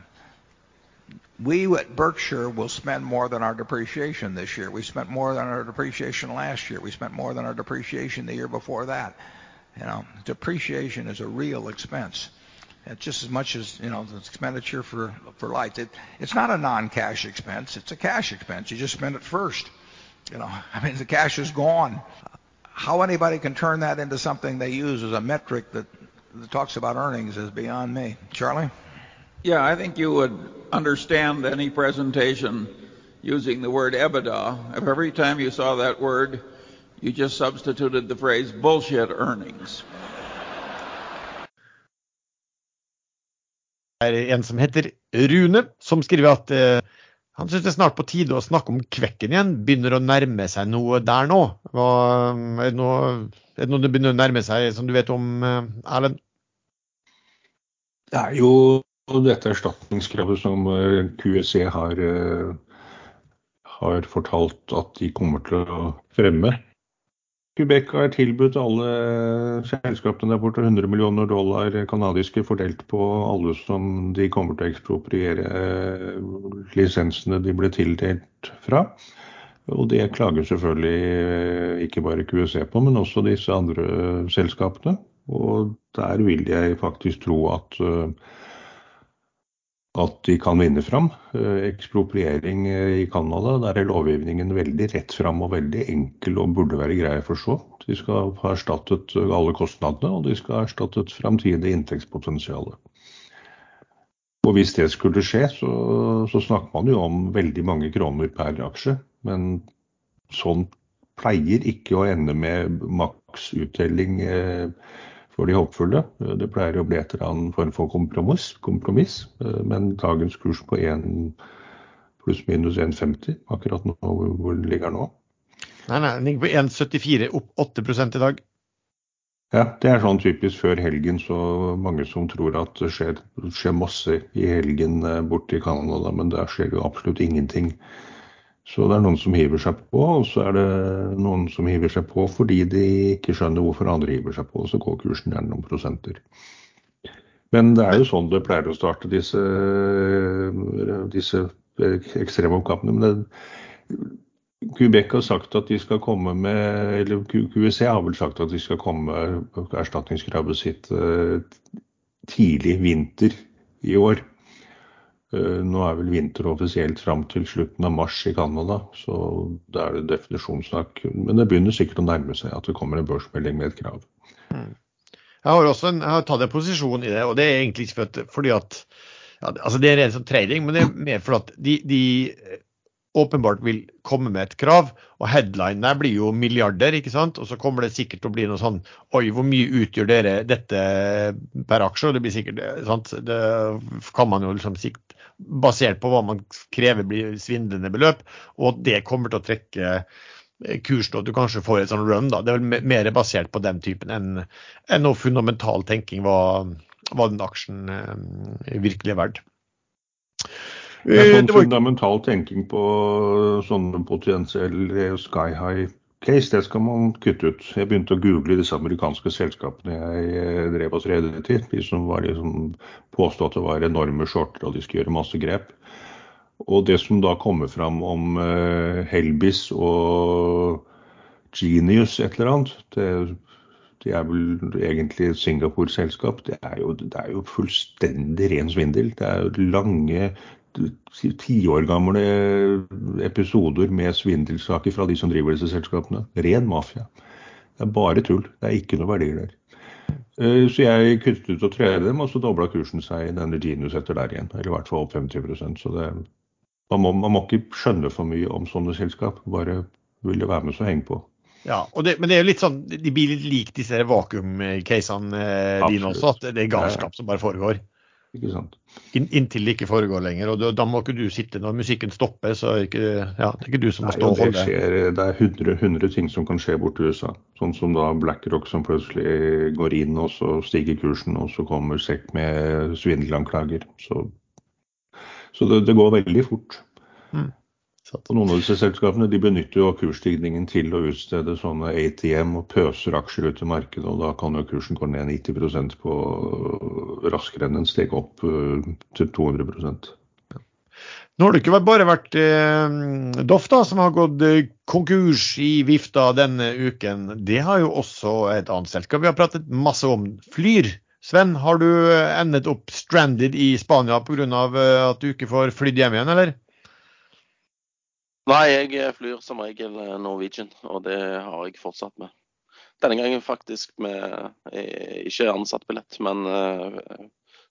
Speaker 7: we at Berkshire will spend more than our depreciation this year. We spent more than our depreciation last year. We spent more than our depreciation the year before that. You know, depreciation is a real expense. It's just as much as you know, the expenditure for light. It's not a non cash expense. It's a cash expense. You just spend it first. You know, I mean, the cash is gone. How anybody can turn that into something they use as a metric that talks about earnings is beyond me. Charlie?
Speaker 8: Yeah. I think you would understand any presentation using the word EBITDA. If every time you saw that word, you just substituted the phrase bullshit earnings.
Speaker 1: Det er en som heter Rune, som skriver at han synes det er snart på tide å snakke om kvekken igjen. Begynner å nærme seg noe der nå. Hva, er, det noe, er det noe det begynner å nærme seg som du vet om, Erlend?
Speaker 3: Det er jo dette erstatningskravet som QSE har, har fortalt at de kommer til å fremme. Quebec har tilbudt alle selskapene der borte 100 millioner dollar kanadiske fordelt på alle som de kommer til å ekspropriere lisensene de ble tildelt fra. Og det klager selvfølgelig ikke bare QEC på, men også disse andre selskapene. Og der vil jeg faktisk tro at at de kan vinne fram. Ekspropriering i Canada, der er lovgivningen veldig rett fram og veldig enkel og burde være grei å forstå. De skal ha erstattet alle kostnadene, og de skal ha erstattet framtidig inntektspotensial. Og hvis det skulle skje, så, så snakker man jo om veldig mange kroner per aksje. Men sånn pleier ikke å ende med maksuttelling for de håpfulle. Det pleier å bli et eller annet form for kompromiss, kompromiss. Men dagens kurs på 1 pluss minus 1,50 akkurat nå, hvor den ligger nå?
Speaker 1: Nei, nei, den ligger på 1,74 opp 8% i dag.
Speaker 3: Ja, det er sånn typisk før helgen, så mange som tror at det skjer, skjer masse i helgen borte i Canada, men der skjer jo absolutt ingenting. Så det er noen som hiver seg på, og så er det noen som hiver seg på fordi de ikke skjønner hvorfor andre hiver seg på, og så går kursen gjerne noen prosenter. Men det er jo sånn det pleier å starte disse, disse ekstreme oppgavene. Men det, Quebec har sagt at de skal komme med, eller QSC har vel sagt at de skal komme med erstatningskravet sitt tidlig vinter i år. Nå er vel vinter offisielt fram til slutten av mars i Canada, så det er det definisjonssnakk. Men det begynner sikkert å nærme seg at det kommer en børsmelding med et krav.
Speaker 1: Jeg har også en, jeg har tatt en posisjon i det, og det er egentlig ikke for, fordi at ja, altså det er en sånn trading, men det er mer for at de, de åpenbart vil komme med et krav, og headline der blir jo milliarder, ikke sant? Og så kommer det sikkert til å bli noe sånn, oi, hvor mye utgjør dere dette per aksje? Og det blir sikkert, sant? Det kan man jo liksom sikt basert på hva man krever blir svindlende beløp, og det kommer til å trekke kursen, og du kanskje får et sånn run da. Det er vel mer basert på den typen enn, enn noe fundamental tenking hva, hva den aksjen eh, virkelig er verdt.
Speaker 3: Det er sånn fundamental tenking på sånne potensielle sky high case, det skal man kutte ut. Jeg begynte å google disse amerikanske selskapene jeg drev oss rede til. De som var liksom påstått at det var enorme shorter og de skulle gjøre masse grep. Og det som da kommer fram om Helbis og Genius et eller annet, det, det er vel egentlig et Singapore-selskap. Det, det, er jo fullstendig ren svindel. Det er jo lange ti år gamle episoder med svindelsaker fra de som driver disse selskapene. Ren mafia. Det er bare tull. Det er ikke noe verdier der. Eh, Så jeg kuttet ut å trede dem, og så dobla kursen seg i denne Genius etter der igjen. Eller i hvert fall opp 50 Så det, man, må, man må ikke skjønne for mye om sånne selskap. Bare ville være med så henge på.
Speaker 1: Ja, og det, men det er jo litt sånn, de blir litt lik disse vakuum-casene eh, dine også, at det er galskap som bare foregår.
Speaker 3: Ikke sant?
Speaker 1: In, inntil det ikke foregår lenger. og da, må ikke du sitte når musikken stopper, så er ikke, ja, det er ikke du som må stå
Speaker 3: og
Speaker 1: holde
Speaker 3: skjer, det er 100, 100 ting som kan skje borti USA. Sånn som da BlackRock som plutselig går inn, og så stiger kursen, og så kommer SEC med svindelanklager. Så, så det, det går veldig fort.
Speaker 1: Så
Speaker 3: Og noen av disse selskapene de benytter jo kursstigningen til å utstede sånne ATM og pøser aksjer ut i markedet, og da kan jo kursen gå ned 90% på raskere enn den steg opp eh, til 200
Speaker 1: Nå har det ikke bare vært eh, Doff da, som har gått konkurs i vifta denne uken. Det har jo også et annet selskap vi har pratet masse om. Flyr. Sven, har du endet opp stranded i Spania pga. At du ikke får flydd hjem igjen, eller?
Speaker 2: Nei, jeg eh, flyr som regel eh, Norwegian, og det har jeg fortsatt med. Denne gangen faktisk med ikke ansatt billett, men eh,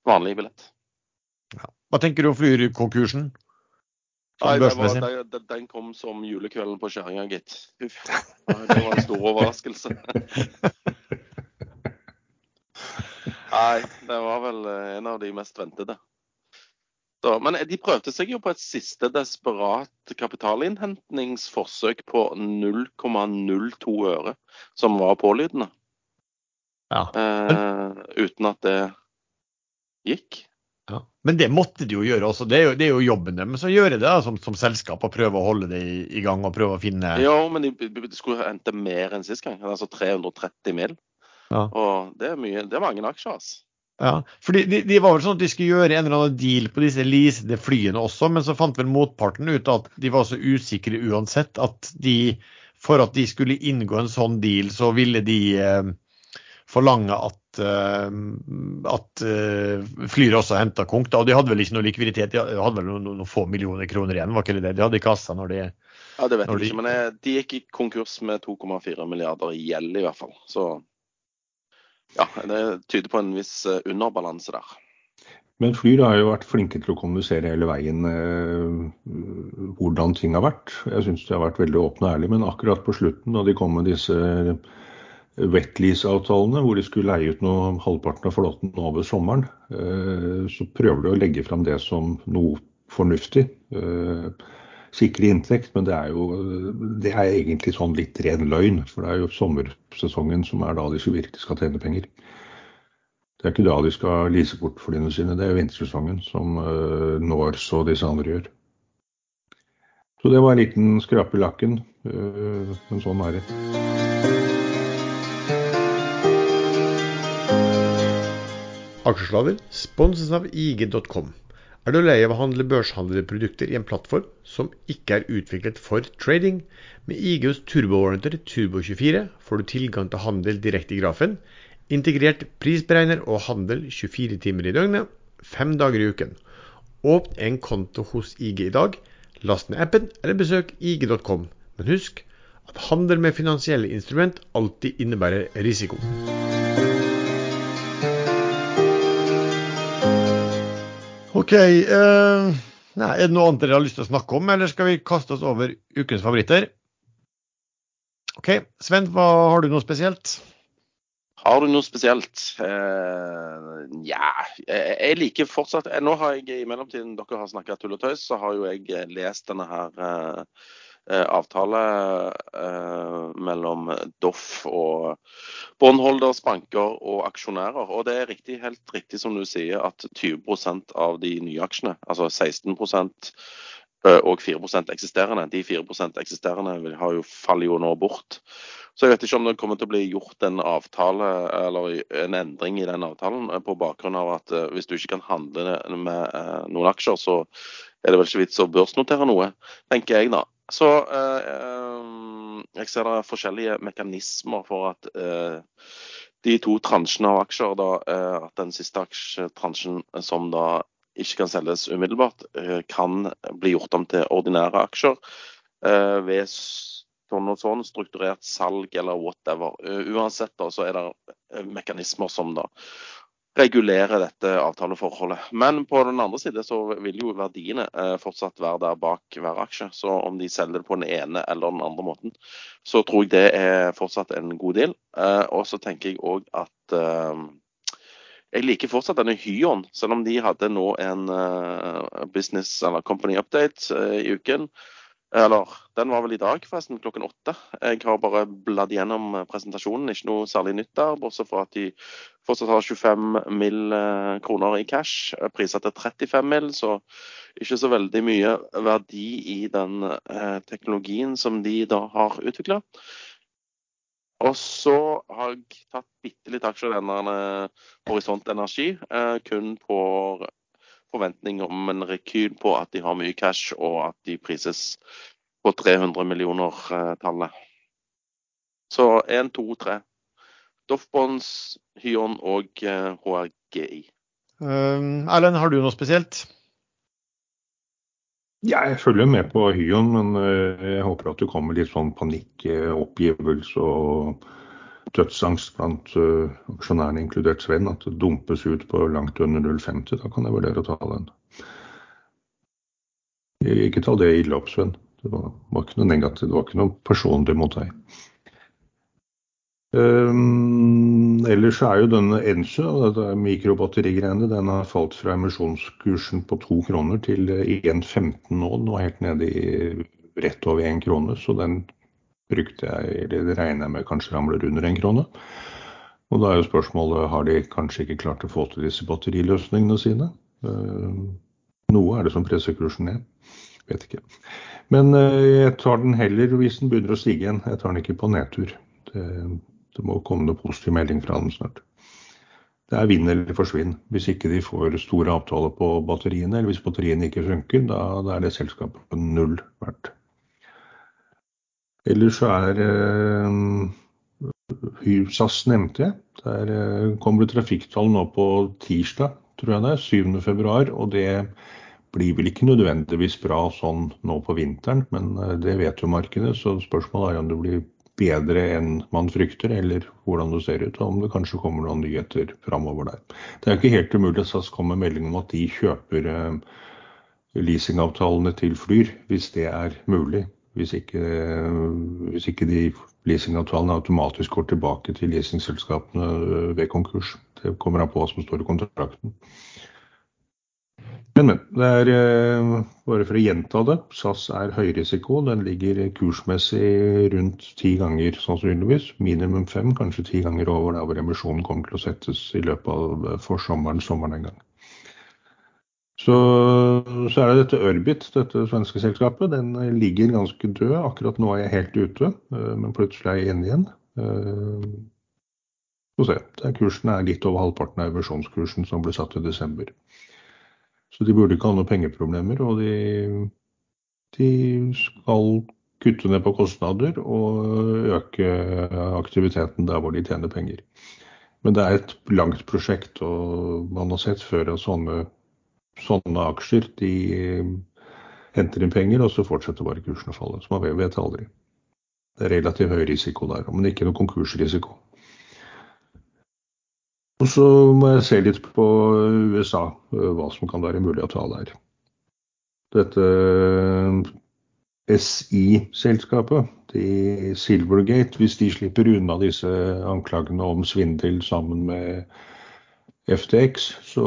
Speaker 2: vanlig billett.
Speaker 1: Hva tenker du om Flyr-konkursen? Sånn
Speaker 2: Nei, var, den, kom som julekvelden på skjæringa, gitt. Uff. Det var en stor overraskelse. Nei, det var vel eh, en av de mest ventede. Så, men de prøvde seg jo på et siste desperat kapitalinnhentingsforsøk på 0,02 øre, som var pålydende.
Speaker 1: Ja.
Speaker 2: Eh, uten at det gikk.
Speaker 1: Ja. Men det måtte de jo gjøre også. Det er jo, det er jo jobben deres å gjøre det som, som selskap og prøve å holde det i, i gang og prøve å finne
Speaker 2: Ja, men de, de skulle hente mer enn sist gang. Altså 330 mill.
Speaker 1: Ja.
Speaker 2: Og det er mye, det er mange aksjer, altså.
Speaker 1: Ja, fordi de, de var vel sånn at de skulle gjøre en eller annen deal på disse leasede flyene også, men så fant vel motparten ut at de var så usikre uansett at de, for at de skulle inngå en sånn deal, så ville de eh, forlange at, eh, at eh, Flyr også henta konk. Da. Og de hadde vel ikke noe likviditet, de hadde vel noen, noen få millioner kroner igjen, var ikke det det? De hadde i kassa når de
Speaker 2: Ja, Det vet jeg
Speaker 1: de-
Speaker 2: ikke, men eh, de gikk i konkurs med 2,4 milliarder i gjeld, i hvert fall. Så ja, det tyder på en viss eh, underbalanse der.
Speaker 3: Men Flyr har jo vært flinke til å kommunisere hele veien eh, hvordan ting har vært. Jeg syns de har vært veldig åpne og ærlige, men akkurat på slutten, da de kom med disse wetlease-avtalene, hvor de skulle leie ut noe, halvparten av flåten over sommeren, eh, så prøver de å legge fram det som noe fornuftig. Eh, sikre inntekt, men det er jo det er egentlig sånn litt ren løgn. For det er jo sommersesongen som er da de virkelig skal tjene penger. Det er ikke da de skal lease bort flyene sine, det er vintersesongen som uh, Norse og disse andre gjør. Så det var en liten skrape i lakken, uh, men sånn er det.
Speaker 1: Aksjeslaver sponses av IG.com. Er du lei av å handle børshandlede produkter i en plattform som ikke er utviklet for trading? Med IGs turbowarranter Turbo24 får du tilgang til handel direkte i grafen, integrert prisberegner og handel 24 timer i døgnet, fem dager i uken. Åpn en konto hos IG i dag, last ned appen eller besøk ig.com. Men husk at handel med finansielle instrument alltid innebærer risiko. Ok. Uh, nei, er det noe annet dere har lyst til å snakke om, eller skal vi kaste oss over ukens favoritter? Ok, Sven, hva, har du noe spesielt?
Speaker 2: Har du noe spesielt? Nja ja, jeg, liker fortsatt eh, Nå har jeg i mellomtiden dere har snakka tull og tøys, så har jo jeg eh, lest denne her eh, eh, avtale eh, mellom Doff og båndholders, banker og aksjonærer. Og det er riktig, helt riktig som du sier, at 20% av de nye aksjene, altså 16 eh, og 4% eksisterende, de 4% eksisterende har jo, faller jo nå bort. Så jeg vet ikke om det kommer til å bli gjort en avtale eller en endring i den avtalen eh, på bakgrunn av at eh, hvis du ikke kan handle med eh, noen aksjer, så er det vel ikke vits å børsnotere noe, tenker jeg da. Så eh, eh, jeg ser det forskjellige mekanismer for at eh, de to transjene av aksjer, da, eh, at den siste aksjetransjen eh, som da ikke kan selges umiddelbart, eh, kan bli gjort om til ordinære aksjer ved sånn og sånn, strukturert salg eller whatever. Uansett da, så er det mekanismer som da regulerer dette avtaleforholdet. Men på den andre side så vil jo verdiene eh, fortsatt være der bak hver aksje. Så om de selger det på den ene eller den andre måten, så tror jeg det er fortsatt en god deal. Eh, og så tenker jeg òg at eh, jeg liker fortsatt denne Hyon, selv om de hadde nå en business eller company update i uken. Eller den var vel i dag, forresten, klokken åtte. Jeg har bare bladd gjennom presentasjonen. Ikke noe særlig nytt der, bortsett fra at de fortsatt har 25 mill. Eh, kroner i cash. Priser til 35 mill., så ikke så veldig mye verdi i den eh, teknologien som de da har utvikla. Og så har jeg tatt bitte litt aksjer i denne eh, Horisont Energi, eh, kun på forventning om en rekyl på at de har mye cash, og at de prises på 300 millioner-tallet. Så 1, 2, 3. Doff Bonds, Hyon og HRGI.
Speaker 1: Um, Erlend, har du noe spesielt?
Speaker 3: Ja, jeg følger med på Hyon, men uh, jeg håper at det kommer litt sånn panikk, oppgivelse og dødsangst blant uh, aksjonærene, inkludert Sven, at det dumpes ut på langt under 0,50. Da kan jeg vurdere å ta den. Ikke ta det ille opp, Sven. Det var, var, ikke noe negativt. Det var ikke noe personlig mot deg. Um, ellers er jo denne Ensu, dette mikrobatterigreiene, den har falt fra emisjonskursen på to kroner til 1,15 nå. Nå helt nede i rett over én krone. Så den brukte jeg, eller regner jeg med kanskje ramler under en krone. Og da er jo spørsmålet har de kanskje ikke klart å få til disse batteriløsningene sine. Noe er det som presser kursen ned. Vet ikke. Men uh, jeg tar den heller hvis den begynner å stige igjen. Jeg tar den ikke på nedtur. Det, det må komme noe positiv melding fra dem snart. Det er vinn eller forsvinn. Hvis ikke de får store avtaler på batteriene, eller hvis batteriene ikke funker, da, da er det selskapet null verdt. Ellers så er eh, SAS nevnte jeg. Der eh, kommer det trafikktall nå på tirsdag, tror jeg det er, 7. februar, og det blir vel ikke nødvendigvis bra sånn nå på vinteren, men eh, det vet jo markedet. Så spørsmålet er om det blir bedre enn man frykter, eller hvordan det ser ut. Og om det kanskje kommer noen nyheter framover der. Det er ikke helt umulig at SAS kommer med melding om at de kjøper leasingavtalene til Flyr, hvis det er mulig hvis ikke, hvis ikke de leasingavtalene automatisk går tilbake til leasingselskapene ved konkurs. Det kommer an på hva som står i kontrakten. Men, men. Det er eh, bare for å gjenta det. SAS er høyrisiko. Den ligger kursmessig rundt ti ganger sannsynligvis. Minimum fem, kanskje ti ganger over der hvor emisjonen kommer til å settes i løpet av for forsommeren sommeren en gang. Så, så, er det dette Ørbit, dette svenske selskapet. Den ligger ganske død. Akkurat nå er jeg helt ute, eh, men plutselig er jeg inne igjen. Eh, få se. Kursen er litt over halvparten av emisjonskursen som ble satt i desember. Så de burde ikke ha noen pengeproblemer. Og de, de skal kutte ned på kostnader og øke aktiviteten der hvor de tjener penger. Men det er et langt prosjekt, og man har sett før at sånne sånne aksjer de henter inn penger, og så fortsetter bare kursen å falle. Så man vet aldri. Det er relativt høy risiko der, men ikke noe konkursrisiko. Og så må jeg se litt på USA, eh, hva som kan være mulig å ta der. Dette eh, SI-selskapet, Silvergate, hvis de slipper unna disse anklagene om svindel sammen med FTX, så,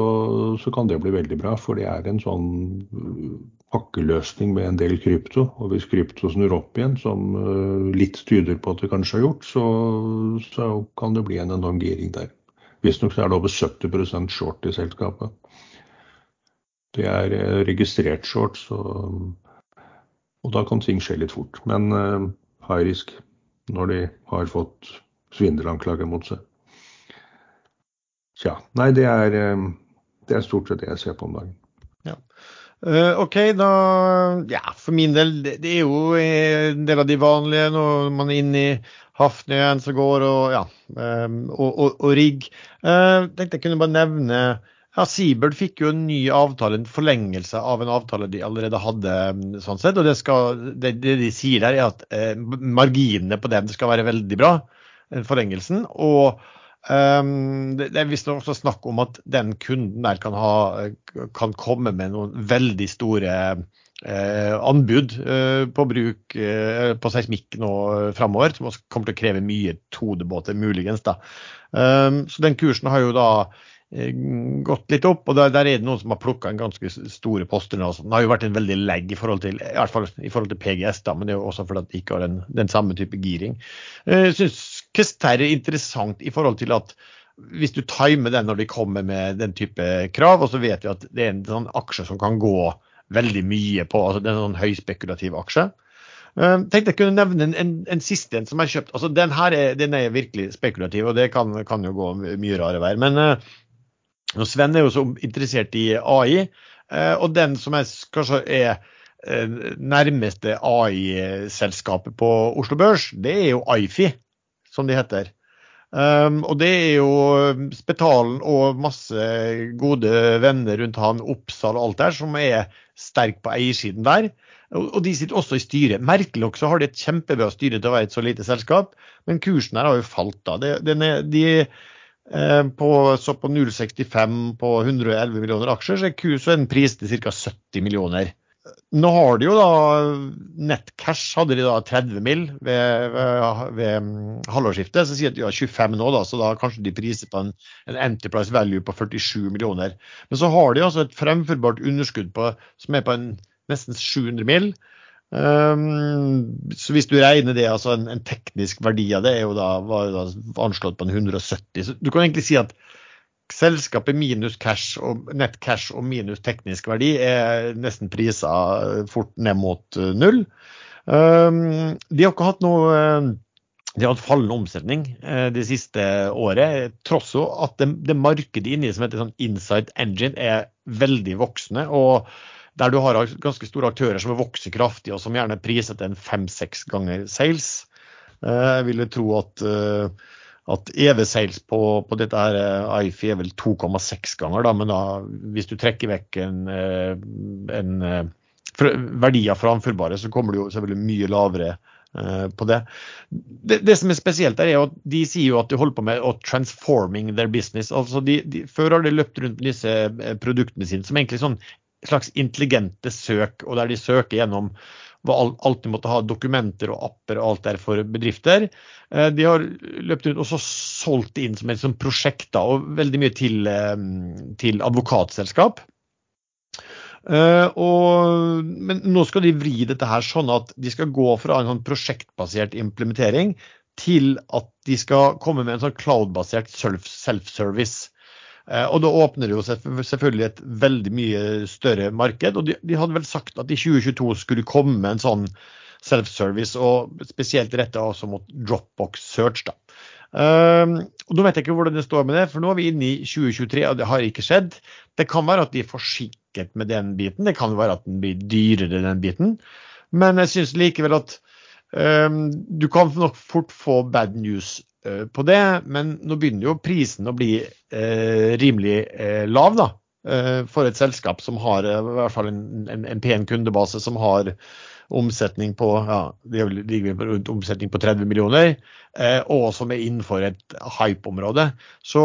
Speaker 3: så, kan det bli veldig bra. For det er en sånn uh, pakkeløsning med en del krypto. Og hvis krypto snur opp igjen, som litt tyder på at det kanskje har gjort, så, så kan det bli en enorm giring der. Visstnok er det over 70 short i selskapet. Det er uh, registrert short, så, og da kan ting skje litt fort. Men uh, high risk når de har fått svindelanklager mot seg. Tja. Nei, det er, eh, det er, stort sett det jeg ser på om dagen.
Speaker 1: Uh, OK, da Ja, for min del, det, er jo en del av de vanlige når man er inne i Hafnøyen som går, og ja, um, og, og, og, rigg. Uh, tenkte jeg kunne bare nevne ja, Seabird fikk jo en ny avtale, en forlengelse av en avtale de allerede hadde. sånn sett, og Det, skal, det, det de sier der, er at eh, marginene på den skal være veldig bra, forlengelsen. Og Um, det, det er visst også snakk om at den kunden der kan, ha, kan komme med noen veldig store eh, anbud eh, på bruk eh, på seismikk nå framover, som også kommer til å kreve mye todebåter, muligens. da. Um, så den kursen har jo da eh, gått litt opp, og der, der, er det noen som har plukka en ganske store poster Altså. Den har jo vært en veldig legg i forhold til, i i forhold til PGS, da, men det er jo også fordi de ikke har den, den samme type giring. Jeg uh, syns Kester er interessant i forhold til at hvis du timer den når de kommer med den type krav, og så vet vi at det er en sånn aksje som kan gå veldig mye på. altså Det er en sånn høyspekulativ aksje. Uh, tenkte jeg kunne nevne en, en, en siste en som jeg kjøpt. altså Den her er, den er virkelig spekulativ, og det kan, kan jo gå mye rare veier. Men Sven er jo så interessert i AI, uh, og den som er, kanskje er uh, nærmeste AI-selskapet på Oslo Børs, det er jo Ifi, som de heter. Um, og det er jo Spetalen og masse gode venner rundt han, Oppsal og alt der, som er sterk på eiersiden der. Og, og de sitter også i styret. Merkelig nok så har de et kjempebra styre til å være et så lite selskap, men kursen her har jo falt da. Det, er, de eh, på, så på 0,65 på 111 millioner aksjer, så er, kurs, en pris til ca. 70 millioner. Nå har de jo da Nettcash hadde de da 30 mill. ved, ved, ved mm, halvårsskiftet. Så sier de at de har 25 nå, da, så da kanskje de priser på en, en, enterprise value på 47 millioner. Men så har de altså et fremførbart underskudd på, som er på en, nesten 700 mill. Um, så hvis du regner det, altså en, en, teknisk verdi av det er jo da, var jo da anslått på en 170. Så du kan egentlig si at selskapet minus cash og nett cash og minus teknisk verdi er nesten prisa fort ned mot eh, null. Um, de har ikke hatt noe eh, de har hatt fallende omsetning eh, det siste året, tross at det, det markedet inni som heter sånn Inside Engine er veldig voksende. og der du har ganske store aktører som vokser kraftig, og som gjerne priser til en fem-seks ganger sales. Jeg ville tro at at EV Sales på, på dette her eh, IFI er vel 2,6 ganger, da, men da, hvis du trekker vekk en, eh, en, verdier fra framførbare, så kommer du jo selvfølgelig mye lavere på det. det. det. som er spesielt er at de sier jo at de holder på med å transforming their business. altså de, de, Før har de løpt rundt med disse produktene sine som egentlig sånn slags intelligente søk, og der de søker gjennom alt de måtte ha dokumenter og apper og alt der for bedrifter. Eh, de har løpt rundt og så solgt inn som et prosjekt da, og veldig mye til, eh, til advokatselskap. Uh, og, men nå skal de vri dette her sånn at de skal gå fra en sånn prosjektbasert implementering til at de skal komme med en sånn cloud-basert self-service. Eh, og da åpner det jo selvfølgelig et veldig mye større marked. Og de, de hadde vel sagt at i 2022 skulle komme en sånn self-service, og spesielt retta også mot Dropbox Search. da. Um, og Nå vet jeg ikke hvordan det står med det, for nå er vi inne i 2023, og det har ikke skjedd. Det kan være at de er forsinket med den biten, det kan være at den blir dyrere, den biten. Men jeg syns likevel at um, du kan nok fort få bad news på det, men nå begynner jo prisen å bli eh, rimelig eh, lav da, eh, for et selskap som har eh, i hvert fall en, en, en, pen kundebase, som har omsetning på ja, omsetning på 30 millioner, eh, og som er innenfor et hype-område. Så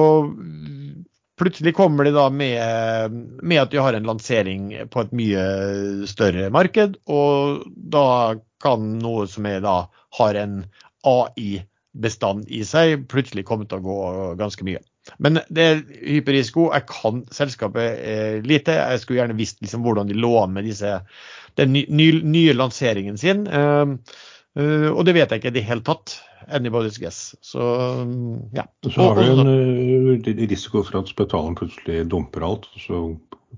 Speaker 1: plutselig kommer de da med, med, at de har en lansering på et mye større marked, og da kan noe som er da har en AI bestand i seg, plutselig kommer til å gå ganske mye. Men det er hyperrisiko. Jeg kan selskapet eh, lite. Jeg skulle gjerne visst liksom, hvordan de lå an med disse, den nye, nye lanseringen sin. Uh, og det vet jeg ikke i det hele tatt. Anybody's guess. Så ja.
Speaker 3: Så har vi en uh, risiko for at Spetalen plutselig dumper alt. Så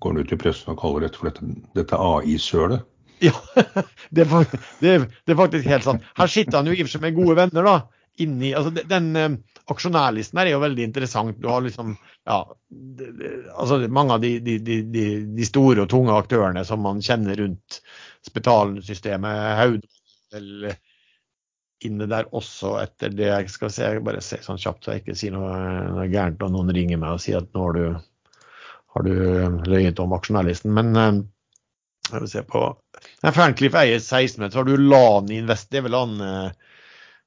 Speaker 3: går den ut i pressen og kaller dette for dette, dette AI-sølet.
Speaker 1: Ja, det det, det er, faktisk helt sant. Her sitter han jo i og for seg med gode venner, da inni altså Den, den uh, aksjonærlisten her er jo veldig interessant. Du har liksom ja, det, det, altså mange av de, de, de, de, store og tunge aktørene som man kjenner rundt Spetalen-systemet. Inne der også etter det. Jeg skal se, jeg bare se sånn kjapt så jeg ikke sier noe, noe gærent når noen ringer meg og sier at nå har du, har du løyet om aksjonærlisten. Men jeg vil se på Ferncliff eier 16 så har du Lani Invest. Det er vel han Eh,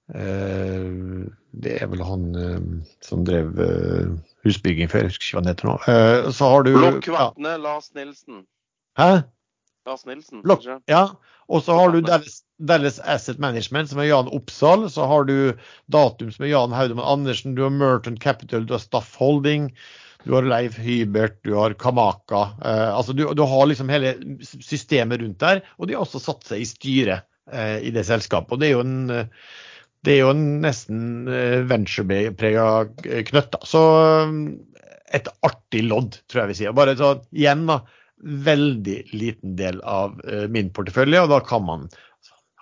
Speaker 1: det er vel han eh, som drev eh, husbygging før, jeg husker ikke hva han heter nå. Eh, så har du
Speaker 2: Blokkvatnet
Speaker 1: ja.
Speaker 2: Lars Nilsen.
Speaker 1: Hæ?
Speaker 2: Lars Nilsen,
Speaker 1: Blok
Speaker 2: kanskje?
Speaker 1: ja. Og så har du Dallas, Dallas Asset Management, som er Jan Oppsal. Så har du Datum, som er Jan Haudemann Andersen. Du har Merton Capital, du har Staff Holding. Du har Leif Hybert, du har Kamaka. Eh, altså du, du har liksom hele systemet rundt der. Og de har også satt seg i styret eh, i det selskapet. Og det er jo en eh, det er jo en nesten eh, ventureprega knøtt. da. Så eh, et artig lodd, tror jeg vi sier. Bare så igjen, da. Veldig liten del av eh, min portefølje, og da kan man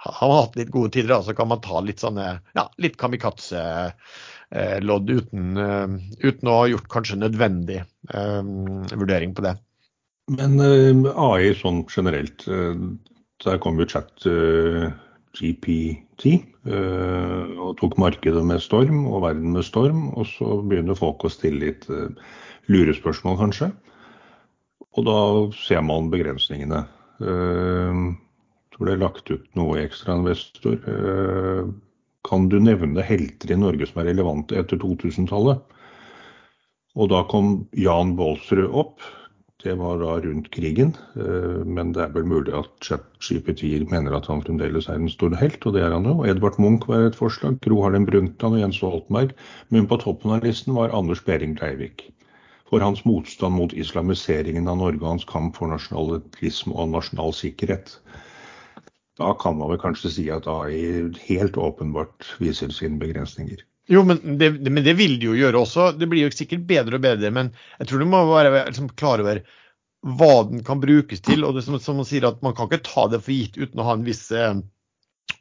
Speaker 1: har man hatt litt gode tider, så kan man ta litt sånne ja, litt kamikaze-lodd uten, eh, uten å ha gjort kanskje nødvendig um, vurdering på det.
Speaker 3: Men uh, AI sånn generelt, uh, der kom jo chat eh, GPT eh, og tok markedet med storm og verden med storm. Og så begynner folk å stille litt eh, lurespørsmål, kanskje. Og da ser man begrensningene. Eh, tror det er lagt ut noe ekstra investor. Eh, kan du nevne helter i Norge som er relevante etter 2000-tallet? Og da kom Jan Baalsrud opp. Det var da rundt krigen, eh, men det er vel mulig at ChatGPT mener at han fremdeles er en stor helt, og det er han jo. Edvard Munch var et forslag, Gro Harlem Brundtland og Jens Stoltenberg. Men på toppen av listen var Anders Behring Breivik. For hans motstand mot islamiseringen av Norge og hans kamp for nasjonalisme og nasjonal sikkerhet. Da kan man vel kanskje si at AI helt åpenbart viser sine begrensninger.
Speaker 1: Jo, men det, men det vil de jo gjøre også. Det blir jo sikkert bedre og bedre, men jeg tror du må være liksom, klar over hva den kan brukes til. og det som, som man sier at Man kan ikke ta det for gitt uten å ha en viss eh,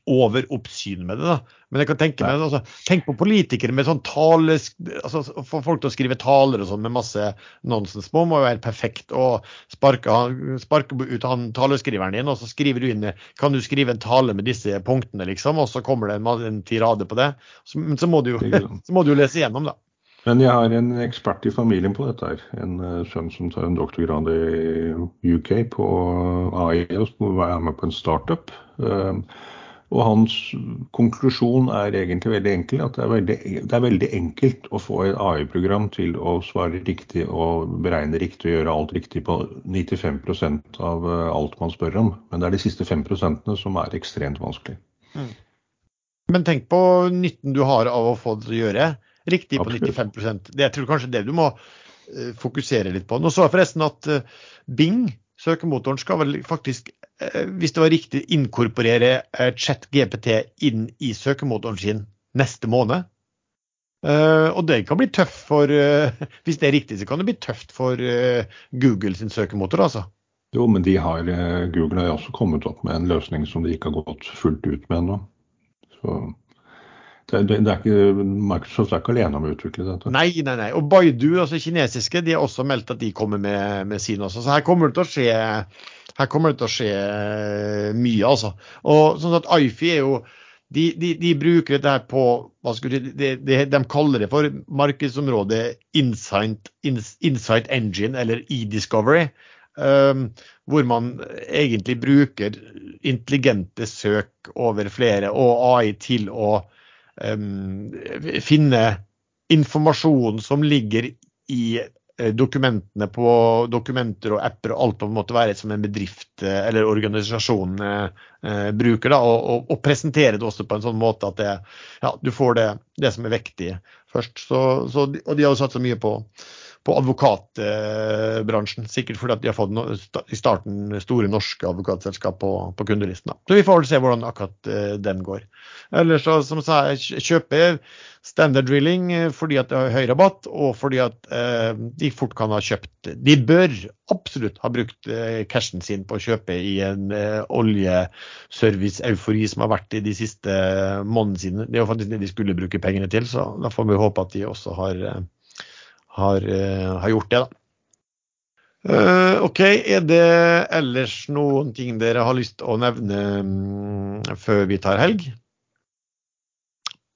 Speaker 1: overoppsyn med det. da. Men jeg kan tenke meg, altså, tenk på politikere med sånn tale, altså Få folk til å skrive taler og sånn med masse nonsens på må jo være perfekt. Og sparke, sparke ut han taleskriveren din, og så skriver du inn Kan du skrive en tale med disse punktene, liksom? Og så kommer det en, en tirade på det. Så, men så må, du så må du jo lese igjennom, da.
Speaker 3: Men jeg har en ekspert i familien på dette. her, En uh, sønn som tar en doktorgrad i UK på AI og være med på en startup. Og hans konklusjon er egentlig veldig enkel. At det er veldig, det er veldig enkelt å få et AI-program til å svare riktig og beregne riktig og gjøre alt riktig på 95 av uh, alt man spør om. Men det er de siste 5 som er ekstremt vanskelig.
Speaker 1: Mm. Men tenk på nytten du har av å få det til å gjøre riktig på
Speaker 3: Absolutt.
Speaker 1: 95% Det Jeg tror kanskje det du må eh, fokusere litt på. Nå så jeg forresten at eh, Bing, søkemotoren, skal vel faktisk, eh, hvis det var riktig, inkorporere uh, ChatGPT inn i søkemotoren sin neste måned. Eh, og det kan bli tøft for eh, Hvis det er riktig, så kan det bli tøft for eh, Google sin søkemotor, altså.
Speaker 3: Jo, men de har, eh, Google har også kommet opp med en løsning som de ikke har gått fullt ut med ennå. Det, det, ikke, Microsoft er ikke alene om å utvikle dette.
Speaker 1: Nei, nei, nei. Og Baidu, altså kinesiske, de har også meldt at de kommer med, med sin også. Så her kommer det til å skje, her kommer det til å skje eh, mye, altså. Og sånn at Ifi er jo de, de, de bruker dette her på hva skulle de, de, de, de kaller det for markedsområdet Insight, Insight Engine, eller eDiscovery. Um, hvor man egentlig bruker intelligente søk over flere og AI til å finne informasjon som ligger i eh, dokumentene på dokumenter og apper og alt på en måte være som en bedrift eh, eller organisasjon eh, eh, bruker. Da, og, og, og presentere det også på en sånn måte at det, ja, du får det, det som er vektig først. Så, så, og de har jo satsa mye på, på advokatbransjen. Sikkert fordi de har fått no, i starten store norske advokatselskap på, på kundelisten. Da. Så vi får vel se hvordan akkurat eh, den går. Ellers så, som sa, jeg kjøper standard drilling eh, fordi at det har høy rabatt, og fordi at eh, de fort kan ha kjøpt De bør absolutt ha brukt eh, cashen sin på å kjøpe i en eh, oljeservice-eufori som har vært i de siste eh, månedene sine. Det er jo faktisk det de skulle bruke pengene til, så da får vi håpe at de også har, eh, har, eh, har gjort det, da. Uh, OK, er det ellers noen ting dere har lyst å nevne um, før vi tar helg?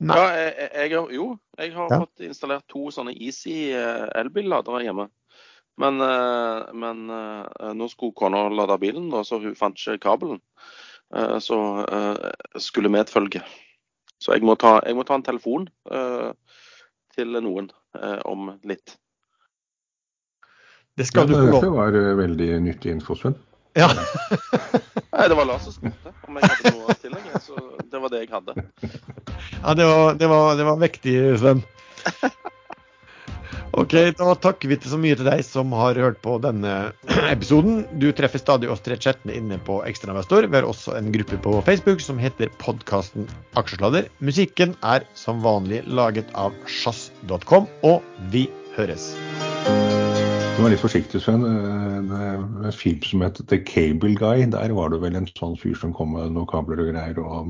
Speaker 1: Nei.
Speaker 2: Ja, jeg, jeg, jo, jeg har
Speaker 1: Ja.
Speaker 2: fått installert to sånne Easy eh, elbilladere hjemme. Men, men nå skulle kona lade bilen, da, så hun fant ikke kabelen. Eh, Så skulle medfølge. Så jeg må ta, jeg må ta en telefon eh, til noen eh, om litt.
Speaker 1: Det skal du få
Speaker 3: Dette
Speaker 1: lov
Speaker 3: var eh, veldig nyttig info, Sven.
Speaker 1: Ja.
Speaker 2: Nei, det var Lars som spurte om jeg hadde noe tillegg. så det var det jeg hadde.
Speaker 1: Ja, det var, det var, det var vektig, Sven. Ok, da takker vi til så mye til deg som har hørt på denne episoden. Du treffer stadig oss tre chattene inne på Ekstrainvestor. Vi har også en gruppe på Facebook som heter podkasten Aksjesladder. Musikken er som vanlig laget av sjazz.com, og vi høres.
Speaker 3: Du var litt forsiktig, Sven. En film som het The Cable Guy. Der var det vel en sånn fyr som kom med noen kabler og greier. og